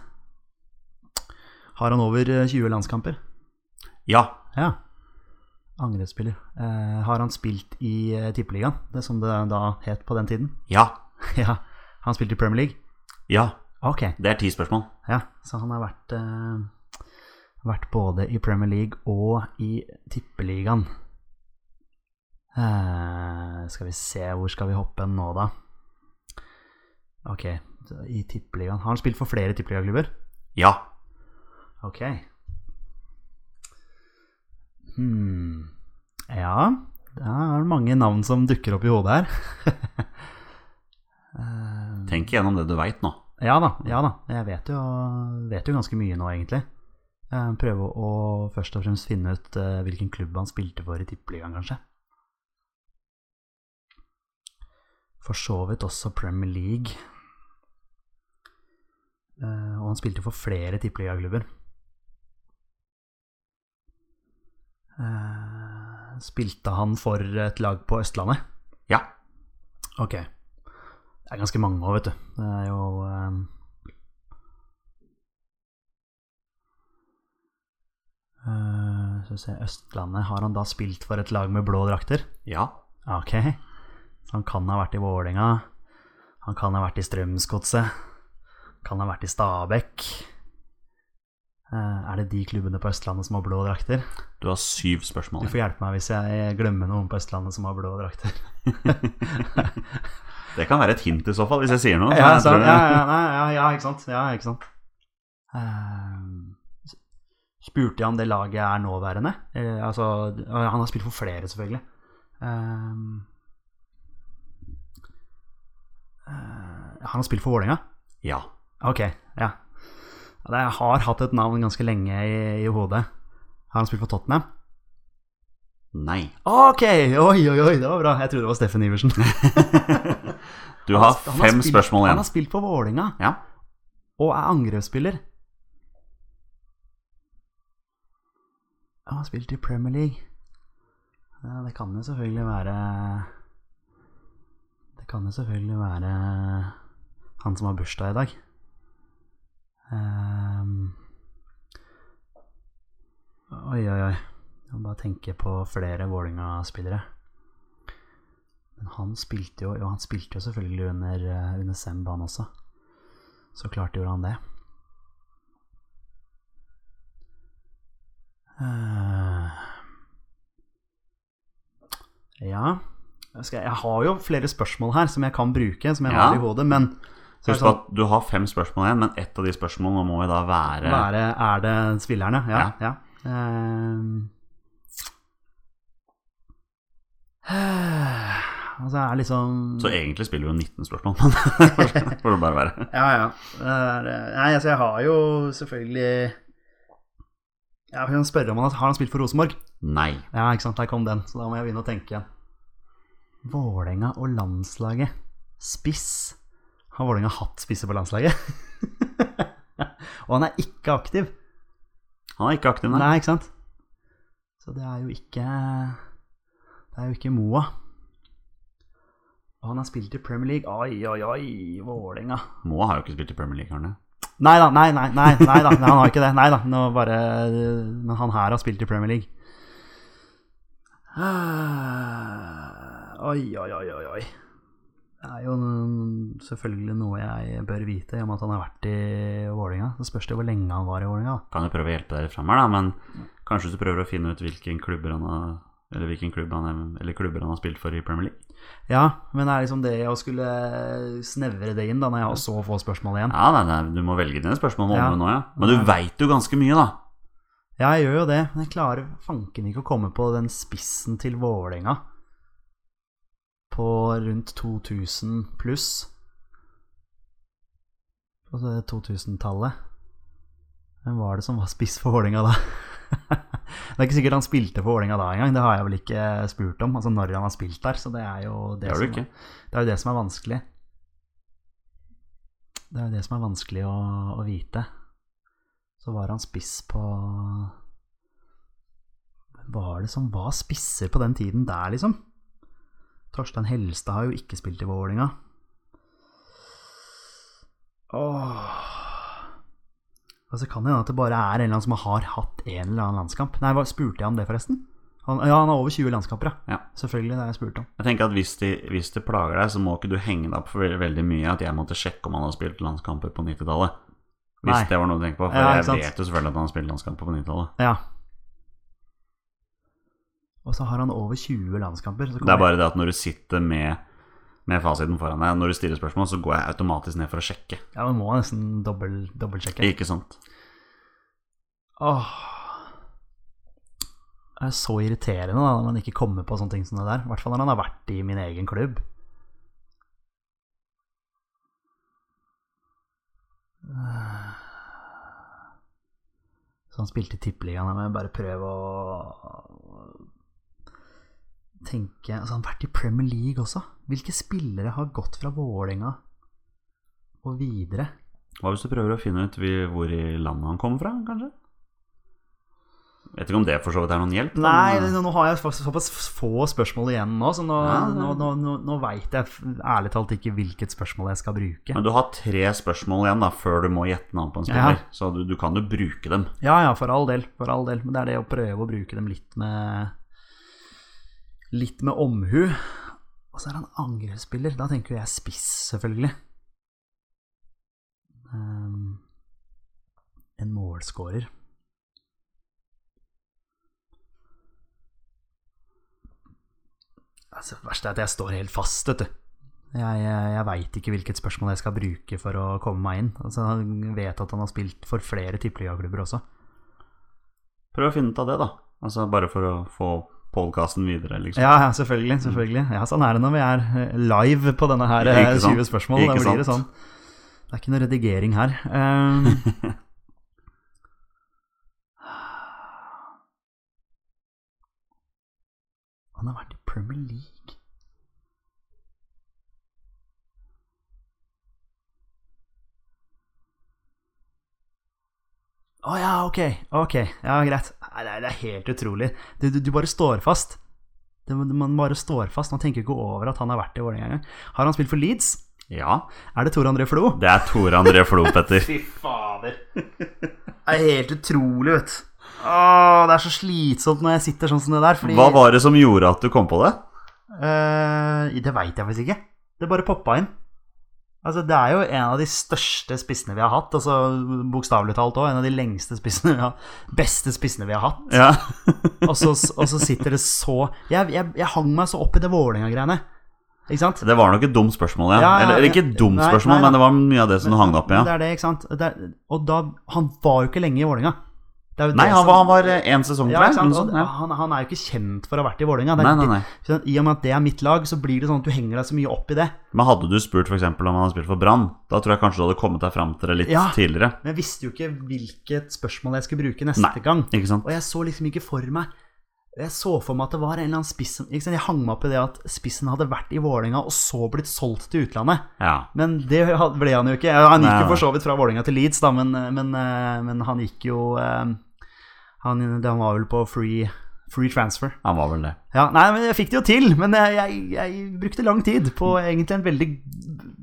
Har han over eh, 20 landskamper? Ja. Ja. Angrepsspiller. Eh, har han spilt i eh, Tippeligaen, det som det da het på den tiden? Ja. ja. Han spilt i Premier League? Ja. Ok. Det er ti spørsmål. Ja, så han har vært, eh, vært både i Premier League og i Tippeligaen. Eh, skal vi se, hvor skal vi hoppe nå, da? Ok, så i Tippeligaen. Har han spilt for flere tippeligaklubber? Ja. Ok. Hmm. Ja, det er mange navn som dukker opp i hodet her. Eh, Tenk igjennom det du veit nå. Ja da, ja da. Jeg vet jo, vet jo ganske mye nå, egentlig. Eh, Prøve å først og fremst finne ut eh, hvilken klubb han spilte for i Tippeligaen, kanskje. For så vidt også Premier League. Eh, Og han spilte for flere tippeligaklubber. Eh, Spilte han for et lag på Østlandet? Ja. Ok. Det er ganske mange òg, vet du. Det er jo um... uh, Skal vi se Østlandet. Har han da spilt for et lag med blå drakter? Ja. Ok. Så han kan ha vært i Vålerenga. Han kan ha vært i Strømsgodset. Kan ha vært i Stabekk. Eh, er det de klubbene på Østlandet som har blå drakter? Du har syv spørsmål. Du får hjelpe meg hvis jeg glemmer noen på Østlandet som har blå drakter. Det kan være et hint i så fall, hvis jeg sier noe. Ja, tror- ja, ja, ja, ja, ikke sant. Ja, ikke sant. Uh, spurte jeg om det laget er nåværende? Uh, altså, han har spilt for flere, selvfølgelig. Uh, han har spilt for Vålerenga? Ja. Ok, ja. Jeg har hatt et navn ganske lenge i, i hodet. Har han spilt for Tottenham? Nei. Ok, oi, oi, oi, det var bra. Jeg trodde det var Steffen Iversen. Du har har fem spilt- spørsmål Han har spilt for Vålinga Ja. og er angrepsspiller. Han har spilt i Premier League. Ja, det kan jo selvfølgelig være Det kan jo selvfølgelig være han som har bursdag i dag. Ehm. oi, oi, oi. Jeg må bare tenke på flere Vålinga-spillere. Men han spilte jo, jo han spilte jo selvfølgelig under, eh, under Semb, han også. Så klart gjorde han det. Uh, ja jeg, skal, jeg har jo flere spørsmål her som jeg kan bruke, som jeg Ja. har i hodet, men Husk sånn, at du har fem spørsmål igjen, men ett av de spørsmålene må jo da være være, Er det spillerne? Ja. Ja. ja. Uh, altså, er liksom Så egentlig spiller vi jo 19 spørsmål, men får det bare være. Ja, ja. Er, Nei, altså, jeg har jo selvfølgelig Jeg kan spørre om han har han spilt for Rosenborg. Nei. Ja, ikke sant, der kom den, så da må jeg begynne å tenke igjen. Vålerenga og landslaget. Spiss. Har Vålerenga hatt spisser på landslaget? og han er ikke aktiv. Han er ikke aktiv, nei. Nei, ikke sant? Så det er jo ikke Det er jo ikke Moa. Og han har spilt i Premier League. Oi, oi, oi, Vålerenga. Moa har jo ikke spilt i Premier League, har han det? Nei da, nei, nei, nei, nei da, han har ikke det. Nei da, bare Men han her har spilt i Premier League. Oi, oi, oi, oi. Det er jo selvfølgelig noe jeg bør vite, i og med at han har vært i Vålinga. Så spørs det hvor lenge han var i Vålinga. Kan jo prøve å hjelpe deg fram her, da, men kanskje du prøver å finne ut hvilken klubber han har eller hvilken klubb han, er- eller klubber han har spilt for i Premier League. Ja, men det er liksom det å skulle snevre det inn da, når jeg har så få spørsmål igjen. Ja, nei, nei, Du må velge dine spørsmål Ja. nå, ja. Men du veit jo ganske mye, da. Ja, jeg gjør jo det, men jeg klarer fanken ikke å komme på den spissen til Vålerenga på rundt 2000 pluss. På 2000-tallet. Hvem var det som var spiss for Vålerenga da? det er ikke sikkert han spilte for Vålerenga da engang, det har jeg vel ikke spurt om. Altså når han har spilt der, så det er jo det, Det som, ikke. det er jo det som er vanskelig. Det er jo det som er vanskelig å, å vite. Så var han spiss på Hvem var det som var spisser på den tiden der, liksom? Torstein Helstad har jo ikke spilt i Vålerenga. Åh Og så kan det hende at det bare er en eller annen som har hatt en eller annen landskamp. Nei, spurte jeg om det, forresten? Han, ja, han har over 20 landskamper, ja. Ja. Selvfølgelig, det har jeg spurt om. Jeg tenker at hvis det hvis det plager deg, så må ikke du henge deg opp for veldig, mye at jeg måtte sjekke om han har spilt landskamper på 90-tallet. Hvis Nei. det var noe du tenker på. For Ja, jeg vet jo selvfølgelig at han har spilt landskamper på 90-tallet. Ja. Og så har han over 20 landskamper. Så Det er bare det at når du sitter med, med fasiten foran deg, når du stiller spørsmål, så går jeg automatisk ned for å sjekke. Ja, man må nesten dobbel, dobbeltsjekke. Ikke sant? Åh. Det er så irriterende da, når man ikke kommer på sånne ting som det der. I hvert fall når han har vært i min egen klubb. Så han spilte i Tippeligaen. Jeg må bare prøve å tenke Altså, han har vært i Premier League også. Hvilke spillere har gått fra Vålerenga og videre? Hva hvis du prøver å finne ut hvor i landet han kommer fra, kanskje? Vet ikke om det for så vidt er noen hjelp. da, Nei, nå har jeg faktisk såpass få spørsmål igjen nå, så nå, Ja, nå, nå, nå, nå veit jeg ærlig talt ikke hvilket spørsmål jeg skal bruke. Men du har tre spørsmål igjen da før du må gjette navn på en Ja. spiller. Så du, du kan jo bruke dem. Ja, ja, for all del. For all del. Men det er det å prøve å bruke dem litt med Litt med omhu. Og så er han angrepsspiller. Da tenker jeg spiss, selvfølgelig. Ehm, en målscorer. Altså, det verste er at jeg står helt fast, vet du. Jeg, jeg, jeg veit ikke hvilket spørsmål jeg skal bruke for å komme meg inn. Altså, jeg vet at han har spilt for flere tippeligaklubber også. Prøv å finne ut av det, da. Altså Bare for å få podkasten videre, liksom. Ja, ja, selvfølgelig. selvfølgelig Ja, Sånn er det når vi er eh, live på denne her syve Ikke 20 spørsmål. Da blir det sånn. Det er ikke noe redigering her. Um, han har vært i Premier League. Å ja, ok, ok, ja, greit. Det er- det er helt utrolig. Du, du, du bare står fast. Det, man bare står fast. Man tenker ikke over at han har vært i Vålerenga engang. Har han spilt for Leeds? Ja, Er det Tor André Flo? det er Tore André Flo, Petter. Fy fader. Det er helt utrolig, vet du. Åh, det er så slitsomt når jeg sitter sånn som det der. Fordi, Hva var det som gjorde at du kom på det? Uh, det veit jeg faktisk ikke. Det bare poppa inn. Altså, det er jo en av de største spissene vi har hatt. Altså, Bokstavelig talt òg. En av de lengste spissene vi har Beste spissene vi har hatt. Ja, Og så, og så sitter det så Jeg, jeg, jeg hang meg så opp i det Vålerenga-greiene. Ikke sant? Det var nok et dumt spørsmål, ja. Ja, ja, eller, ikke et dumt Nei, spørsmål, nei, men det var mye av det som du hang deg opp i. Ja. Det er det, ikke sant? Det er, og da Han var jo ikke lenge i Vålerenga. Nei, han var, han var én sesong, ja, sånt, ja. han, han er jo ikke kjent for å ha vært i Vålerenga. Nei, er nei, nei. så I og med at det er mitt lag, så blir det sånn at du henger deg så mye opp i det. Men hadde du spurt f.eks. om han hadde spilt for Brann, da tror jeg kanskje du hadde kommet deg fram til det litt Ja. tidligere. Men jeg visste jo ikke hvilket spørsmål jeg skulle bruke neste gang. Og jeg så liksom ikke for meg Jeg så for meg at det var en eller annen spiss ikke? Jeg hang meg opp i det at spissen hadde vært i Vålerenga og så blitt solgt til utlandet. Ja. Men det ble han jo ikke. Han gikk jo for så vidt fra Vålerenga til Leeds, da, men, men, eh, men han gikk jo eh, han, han var vel på free, free transfer. Han var vel det. Ja, nei, men jeg fikk det jo til, men jeg, jeg, jeg brukte lang tid på egentlig en veldig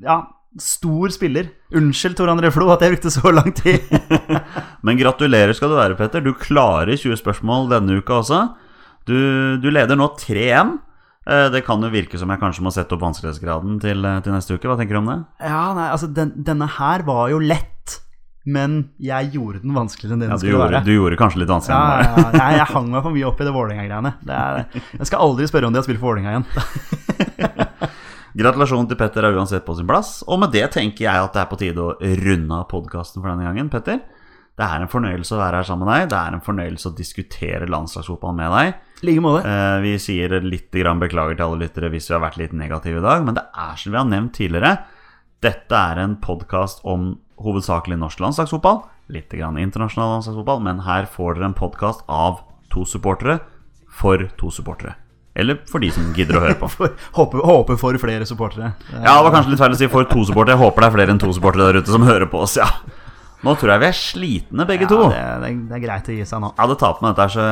ja, stor spiller. Unnskyld, Tor André Flo, at jeg brukte så lang tid. Men gratulerer skal du være, Petter. Du klarer 20 spørsmål denne uka også. Du, du leder nå 3-1. Eh, Det kan jo virke som jeg kanskje må sette opp vanskelighetsgraden til, eh, til neste uke. Hva tenker du om det? ja, nei, altså, den, denne her var jo lett, men jeg gjorde den vanskeligere enn det den ja, skulle gjorde, være. du gjorde kanskje litt vanskeligere Ja, ja, ja, jeg hang meg for mye opp i det Vålerenga-greiene. Er- Jeg skal aldri spørre om de har spilt for Vålerenga igjen. Gratulasjon til Petter er uansett på sin plass. Og med det tenker jeg at det er på tide å runde av podkasten for denne gangen. Petter, det er en fornøyelse å være her sammen med deg. Det er en fornøyelse å diskutere landslagsfotball med deg. Like måte. Eh, Vi sier litt grann beklager til alle lyttere hvis vi har vært litt negative i dag, men det er som vi har nevnt tidligere. Dette er en podkast om hovedsakelig norsk landslagsfotball, litt grann internasjonal landslagsfotball, men her får dere en podkast av to supportere for to supportere. Eller for de som gidder å høre på. For, håper, håper for flere supportere. Ja, det var kanskje litt feil å si for to supportere. Jeg håper det er flere enn to supportere der ute som hører på oss, ja. Nå tror jeg vi er slitne begge to. Ja, det, det, det er greit å gi seg nå. Ja, det tar på med dette, så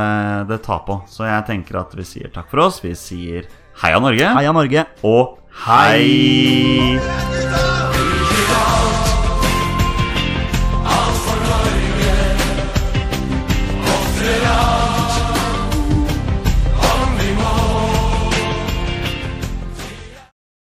det tar på. Så jeg tenker at vi sier takk for oss. Vi sier heia Norge. Heia Norge. Og hei! Gutta!